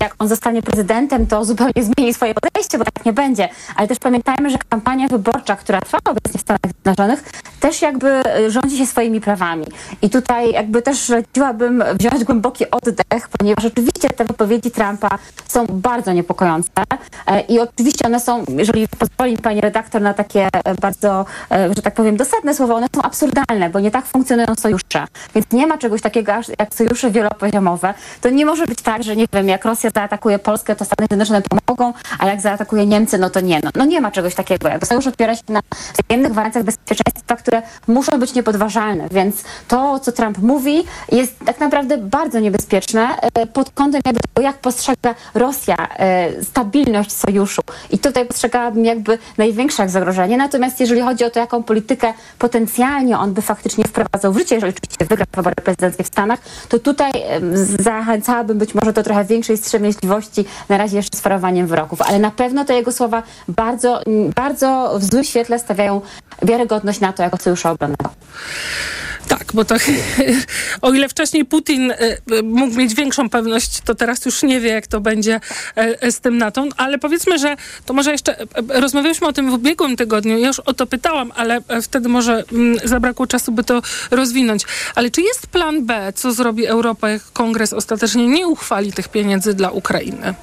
jak on zostanie prezydentem, to zupełnie zmieni swoje podejście, bo tak nie będzie. Ale też pamiętajmy, że kampania wyborcza, która trwa obecnie w Stanach Zjednoczonych, też jakby rządzi się swoimi prawami. I tutaj jakby też chciałabym wziąć głęboki oddech, ponieważ oczywiście te wypowiedzi Trumpa są bardzo niepokojące e, i oczywiście one są, jeżeli pozwoli mi pani redaktor na takie bardzo E, że tak powiem, dosadne słowa, one są absurdalne, bo nie tak funkcjonują sojusze. Więc nie ma czegoś takiego jak sojusze wielopoziomowe. To nie może być tak, że nie wiem, jak Rosja zaatakuje Polskę, to Stany Zjednoczone pomogą, a jak zaatakuje Niemcy, no to nie. No, no nie ma czegoś takiego. Jak sojusz opiera się na wzajemnych gwarancjach bezpieczeństwa, które muszą być niepodważalne. Więc to, co Trump mówi, jest tak naprawdę bardzo niebezpieczne e, pod kątem jakby tego, jak postrzega Rosja e, stabilność sojuszu. I tutaj postrzegałabym jakby największe zagrożenie. Natomiast jeżeli chodzi o to, jaką politykę potencjalnie on by faktycznie wprowadzał w życie, jeżeli oczywiście wygra wybory prezydenckie w Stanach, to tutaj zachęcałabym być może do trochę większej wstrzemięźliwości, na razie jeszcze z farowaniem wyroków. Ale na pewno te jego słowa bardzo, bardzo w złym świetle stawiają wiarygodność na to jako sojusza obronnego. Tak, bo to o ile wcześniej Putin e, mógł mieć większą pewność, to teraz już nie wie, jak to będzie e, z tym NATO. Ale powiedzmy, że to może jeszcze e, rozmawialiśmy o tym w ubiegłym tygodniu. Ja już o to pytałam, ale wtedy może mm, zabrakło czasu, by to rozwinąć. Ale czy jest plan B, co zrobi Europa, jak kongres ostatecznie nie uchwali tych pieniędzy dla Ukrainy?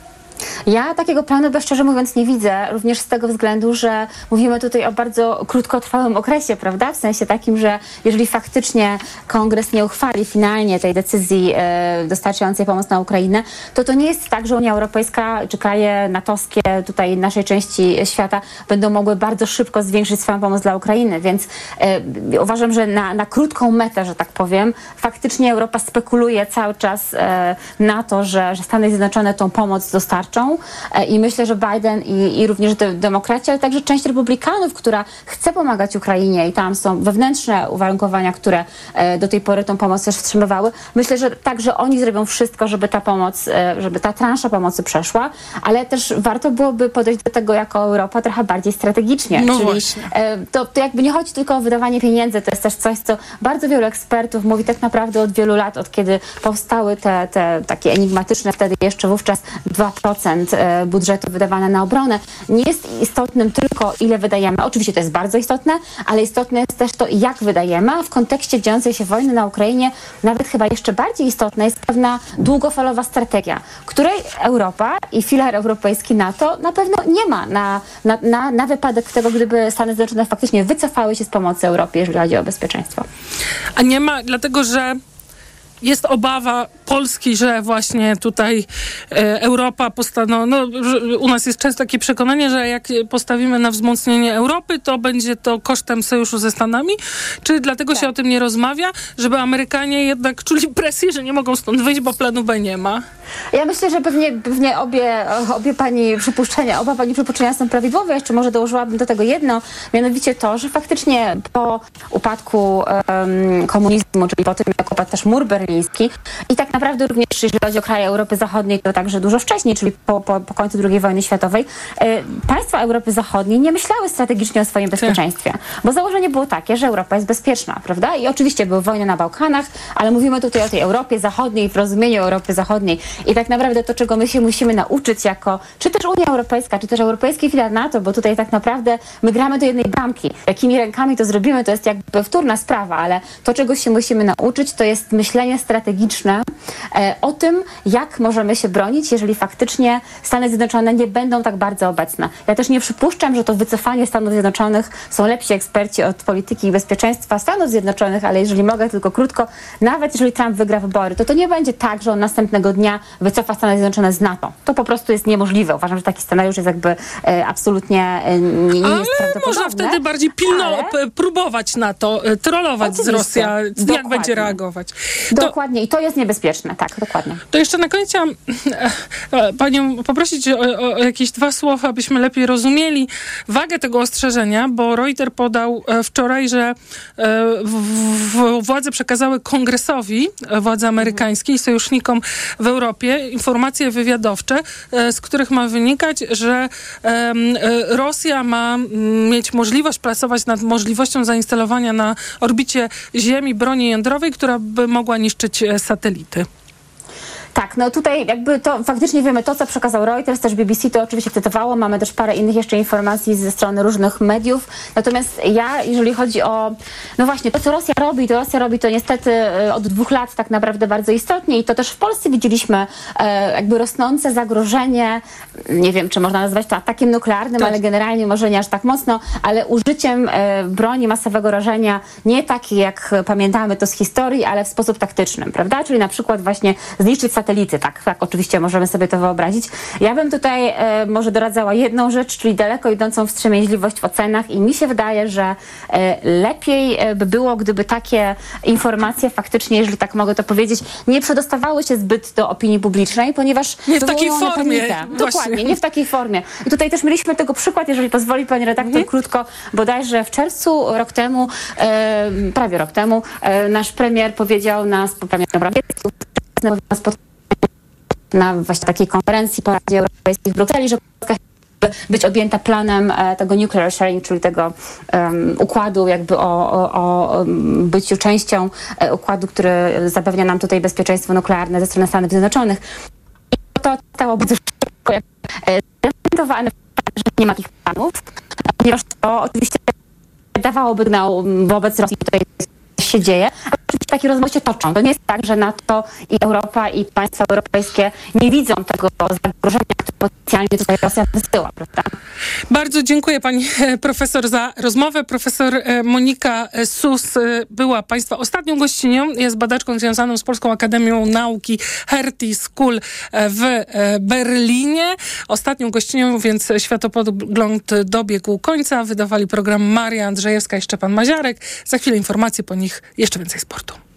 Ja takiego planu, bez szczerze mówiąc, nie widzę, również z tego względu, że mówimy tutaj o bardzo krótkotrwałym okresie, prawda? W sensie takim, że jeżeli faktycznie kongres nie uchwali finalnie tej decyzji e, dostarczającej pomoc na Ukrainę, to to nie jest tak, że Unia Europejska czy kraje natowskie tutaj naszej części świata będą mogły bardzo szybko zwiększyć swoją pomoc dla Ukrainy, więc e, uważam, że na, na krótką metę, że tak powiem, faktycznie Europa spekuluje cały czas e, na to, że, że Stany Zjednoczone tą pomoc dostarczą e, i myślę, że Biden i, i również de, demokraci, ale także część republikanów, która chce pomagać Ukrainie i tam są wewnętrzne uwarunkowania, które e, do tej pory tą pomoc też wstrzymywały. Myślę, że także oni zrobią wszystko, żeby ta pomoc, e, żeby ta transza pomocy przeszła, ale też warto byłoby podejść do tego jako Europa trochę bardziej strategicznie. No Czyli właśnie. to, to jakby nie chodzi tylko o wydawanie pieniędzy, to jest też coś, co bardzo wielu ekspertów mówi tak naprawdę od wielu lat, od kiedy powstały te, te takie enigmatyczne wtedy jeszcze wówczas 2% e, budżetu wydawane na obronę. Nie jest istotnym tylko ile wydajemy. Oczywiście to jest bardzo istotne, ale istotne jest też to, jak wydajemy, a w kontekście dziejącej się wojny na Ukrainie nawet chyba jeszcze bardziej istotna jest pewna długofalowa strategia, której Europa i filar europejski NATO na pewno nie ma na, na, na, na wypadek tego, gdyby Stany Zjednoczone faktycznie wycofały się z pomocy Europie, jeżeli chodzi o bezpieczeństwo. A nie ma, dlatego że jest obawa Polski, że właśnie tutaj e, Europa postanowi, no, że u nas jest często takie przekonanie, że jak postawimy na wzmocnienie Europy, to będzie to kosztem sojuszu ze Stanami, czy dlatego się o tym nie rozmawia, żeby Amerykanie jednak czuli presję, że nie mogą stąd wyjść, bo planu B nie ma? Ja myślę, że pewnie, pewnie obie, obie pani przypuszczenia, oba pani przypuszczenia są prawidłowe. Jeszcze może dołożyłabym do tego jedno, mianowicie to, że faktycznie po upadku em, komunizmu, czyli po tym, jak upadł też mur berliński i tak naprawdę również jeżeli chodzi o kraje Europy Zachodniej, to także dużo wcześniej, czyli po, po, po końcu II wojny światowej, e, państwa Europy Zachodniej nie myślały strategicznie o swoim bezpieczeństwie, bo założenie było takie, że Europa jest bezpieczna, prawda? I oczywiście były wojny na Bałkanach, ale mówimy tutaj o tej Europie Zachodniej, w rozumieniu Europy Zachodniej. I tak naprawdę to, czego my się musimy nauczyć jako, czy też Unia Europejska, czy też Europejski filar NATO, bo tutaj tak naprawdę my gramy do jednej bramki. Jakimi rękami to zrobimy, to jest jakby wtórna sprawa, ale to, czego się musimy nauczyć, to jest myślenie strategiczne e, o tym, jak możemy się bronić, jeżeli faktycznie Stany Zjednoczone nie będą tak bardzo obecne. Ja też nie przypuszczam, że to wycofanie Stanów Zjednoczonych są lepsi eksperci od polityki i bezpieczeństwa Stanów Zjednoczonych, ale jeżeli mogę tylko krótko, nawet jeżeli Trump wygra wybory, to to nie będzie tak, że on następnego dnia wycofa Stany Zjednoczone z NATO. To po prostu jest niemożliwe. Uważam, że taki scenariusz jest jakby e, absolutnie e, nie, nie Ale jest prawdopodobny. można wtedy bardziej pilno ale- próbować na to, e, trollować z Oczywiście. Rosja, jak Dokładnie. będzie reagować. Dokładnie. I to jest niebezpieczne. Tak, dokładnie. To jeszcze na koniec chciałam e, panią poprosić o, o, jakieś dwa słowa, abyśmy lepiej rozumieli wagę tego ostrzeżenia, bo Reuter podał e, wczoraj, że e, władze przekazały kongresowi, e, władze amerykańskie i sojusznikom w Europie informacje wywiadowcze, z których ma wynikać, że Rosja ma mieć możliwość pracować nad możliwością zainstalowania na orbicie Ziemi broni jądrowej, która by mogła niszczyć e, satelity. Tak, no tutaj jakby to faktycznie wiemy to, co przekazał Reuters, też BBC to oczywiście cytowało, mamy też parę innych jeszcze informacji ze strony różnych mediów. Natomiast ja, jeżeli chodzi o, no właśnie, to co Rosja robi, to Rosja robi to niestety e, od dwóch lat tak naprawdę bardzo istotnie i to też w Polsce widzieliśmy e, jakby rosnące zagrożenie, nie wiem, czy można nazwać to atakiem nuklearnym, ale generalnie może nie aż tak mocno, ale użyciem e, broni masowego rażenia nie takiej, jak pamiętamy to z historii, ale w sposób taktyczny, prawda? Czyli na przykład właśnie zniszczyć satelity, tak, tak, oczywiście możemy sobie to wyobrazić. Ja bym tutaj e, może doradzała jedną rzecz, czyli daleko idącą wstrzemięźliwość w ocenach i mi się wydaje, że e, lepiej e, by było, gdyby takie informacje faktycznie, jeżeli tak mogę to powiedzieć, nie przedostawały się zbyt do opinii publicznej, ponieważ Nie w takiej formie. Dokładnie, nie w takiej formie. I tutaj też mieliśmy tego przykład, jeżeli pozwoli pani redaktor Mhm. krótko, bodajże w czerwcu rok temu, e, prawie rok temu, e, nasz premier powiedział na premier Morawiecki na spotkaniu na właśnie takiej konferencji po Radzie Europejskiej w Brukseli, że Polska być objęta planem e, tego nuclear sharing, czyli tego em, układu jakby o, o, o byciu częścią e, układu, który zapewnia nam tutaj bezpieczeństwo nuklearne ze strony Stanów Zjednoczonych. I to stało bardzo szybko jak e, że nie ma takich planów, ponieważ to oczywiście dawałoby sygnał wobec Rosji, tutaj się dzieje. Takie rozmowy się toczą. To nie jest tak, że NATO i Europa i państwa europejskie nie widzą tego zagrożenia, które potencjalnie tutaj Rosja wysyła, prawda? Bardzo dziękuję pani e, profesor za rozmowę. Profesor e, Monika Sus e, była państwa ostatnią gościnią. Jest badaczką związaną z Polską Akademią Nauki Hertie School w Berlinie. Ostatnią gościnią, więc światopogląd dobiegł końca. Wydawali program Maria Andrzejewska i Szczepan Maziarek. Za chwilę informacje, po nich jeszcze więcej sportu.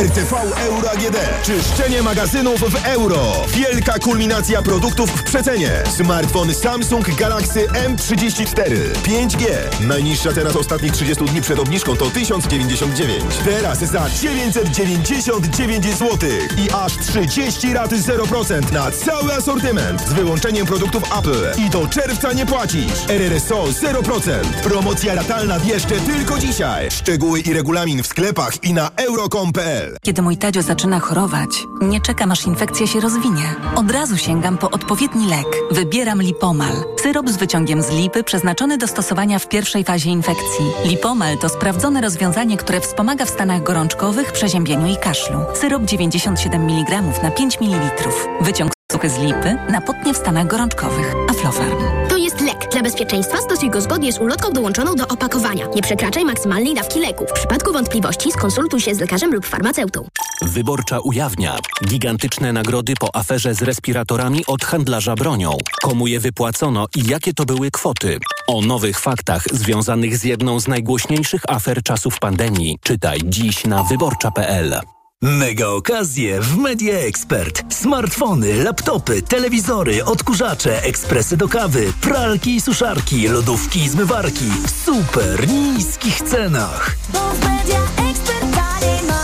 RTV Euro AGD. Czyszczenie magazynów w euro. Wielka kulminacja produktów w przecenie. Smartfon Samsung Galaxy M34 5G. Najniższa teraz ostatnich 30 dni przed obniżką to 1099. Teraz za 999 zł. I aż 30 raty 0% na cały asortyment. Z wyłączeniem produktów Apple. I do czerwca nie płacisz. RRSO 0%. Promocja ratalna jeszcze tylko dzisiaj. Szczegóły i regulamin w sklepach i na euro.com.pl kiedy mój Tadzio zaczyna chorować, nie czekam aż infekcja się rozwinie. Od razu sięgam po odpowiedni lek. Wybieram Lipomal. Syrop z wyciągiem z lipy przeznaczony do stosowania w pierwszej fazie infekcji. Lipomal to sprawdzone rozwiązanie, które wspomaga w stanach gorączkowych, przeziębieniu i kaszlu. Syrop 97 mg na 5 ml. Wyciąg suchy z lipy na potnie w stanach gorączkowych. Aflofarm. To jest bezpieczeństwa stosuj go zgodnie z ulotką dołączoną do opakowania. Nie przekraczaj maksymalnej dawki leku. W przypadku wątpliwości skonsultuj się z lekarzem lub farmaceutą. Wyborcza ujawnia gigantyczne nagrody po aferze z respiratorami od handlarza bronią. Komu je wypłacono i jakie to były kwoty? O nowych faktach związanych z jedną z najgłośniejszych afer czasów pandemii czytaj dziś na wyborcza.pl. Mega okazje w Media Expert. Smartfony, laptopy, telewizory, odkurzacze, ekspresy do kawy, pralki i suszarki, lodówki i zmywarki w super niskich cenach. Bo w Media Expert masz.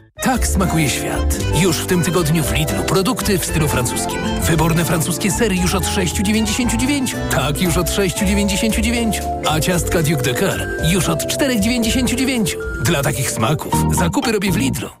Tak smakuje świat. Już w tym tygodniu w Lidlu produkty w stylu francuskim. Wyborne francuskie sery już od 6,99. Tak, już od 6,99. A ciastka Duke Coeur już od 4,99. Dla takich smaków zakupy robię w Lidlu.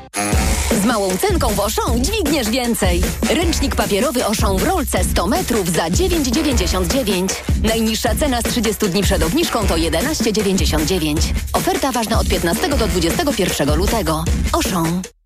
Z małą cenką w Auchan dźwigniesz więcej. Ręcznik papierowy Auchan w rolce 100 metrów za 9,99. Najniższa cena z 30 dni przed obniżką to 11,99. Oferta ważna od 15 do 21 lutego. Auchan.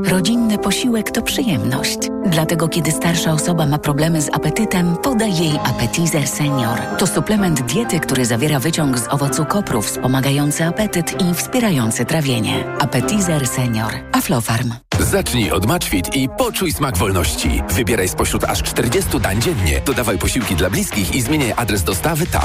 Rodzinny posiłek to przyjemność. Dlatego kiedy starsza osoba ma problemy z apetytem, podaj jej Appetizer Senior. To suplement diety, który zawiera wyciąg z owocu kopru wspomagający apetyt i wspierający trawienie. Appetizer Senior. Aflofarm. Zacznij od Matchfit i poczuj smak wolności. Wybieraj spośród aż 40 dań dziennie. Dodawaj posiłki dla bliskich i zmieniaj adres dostawy tak,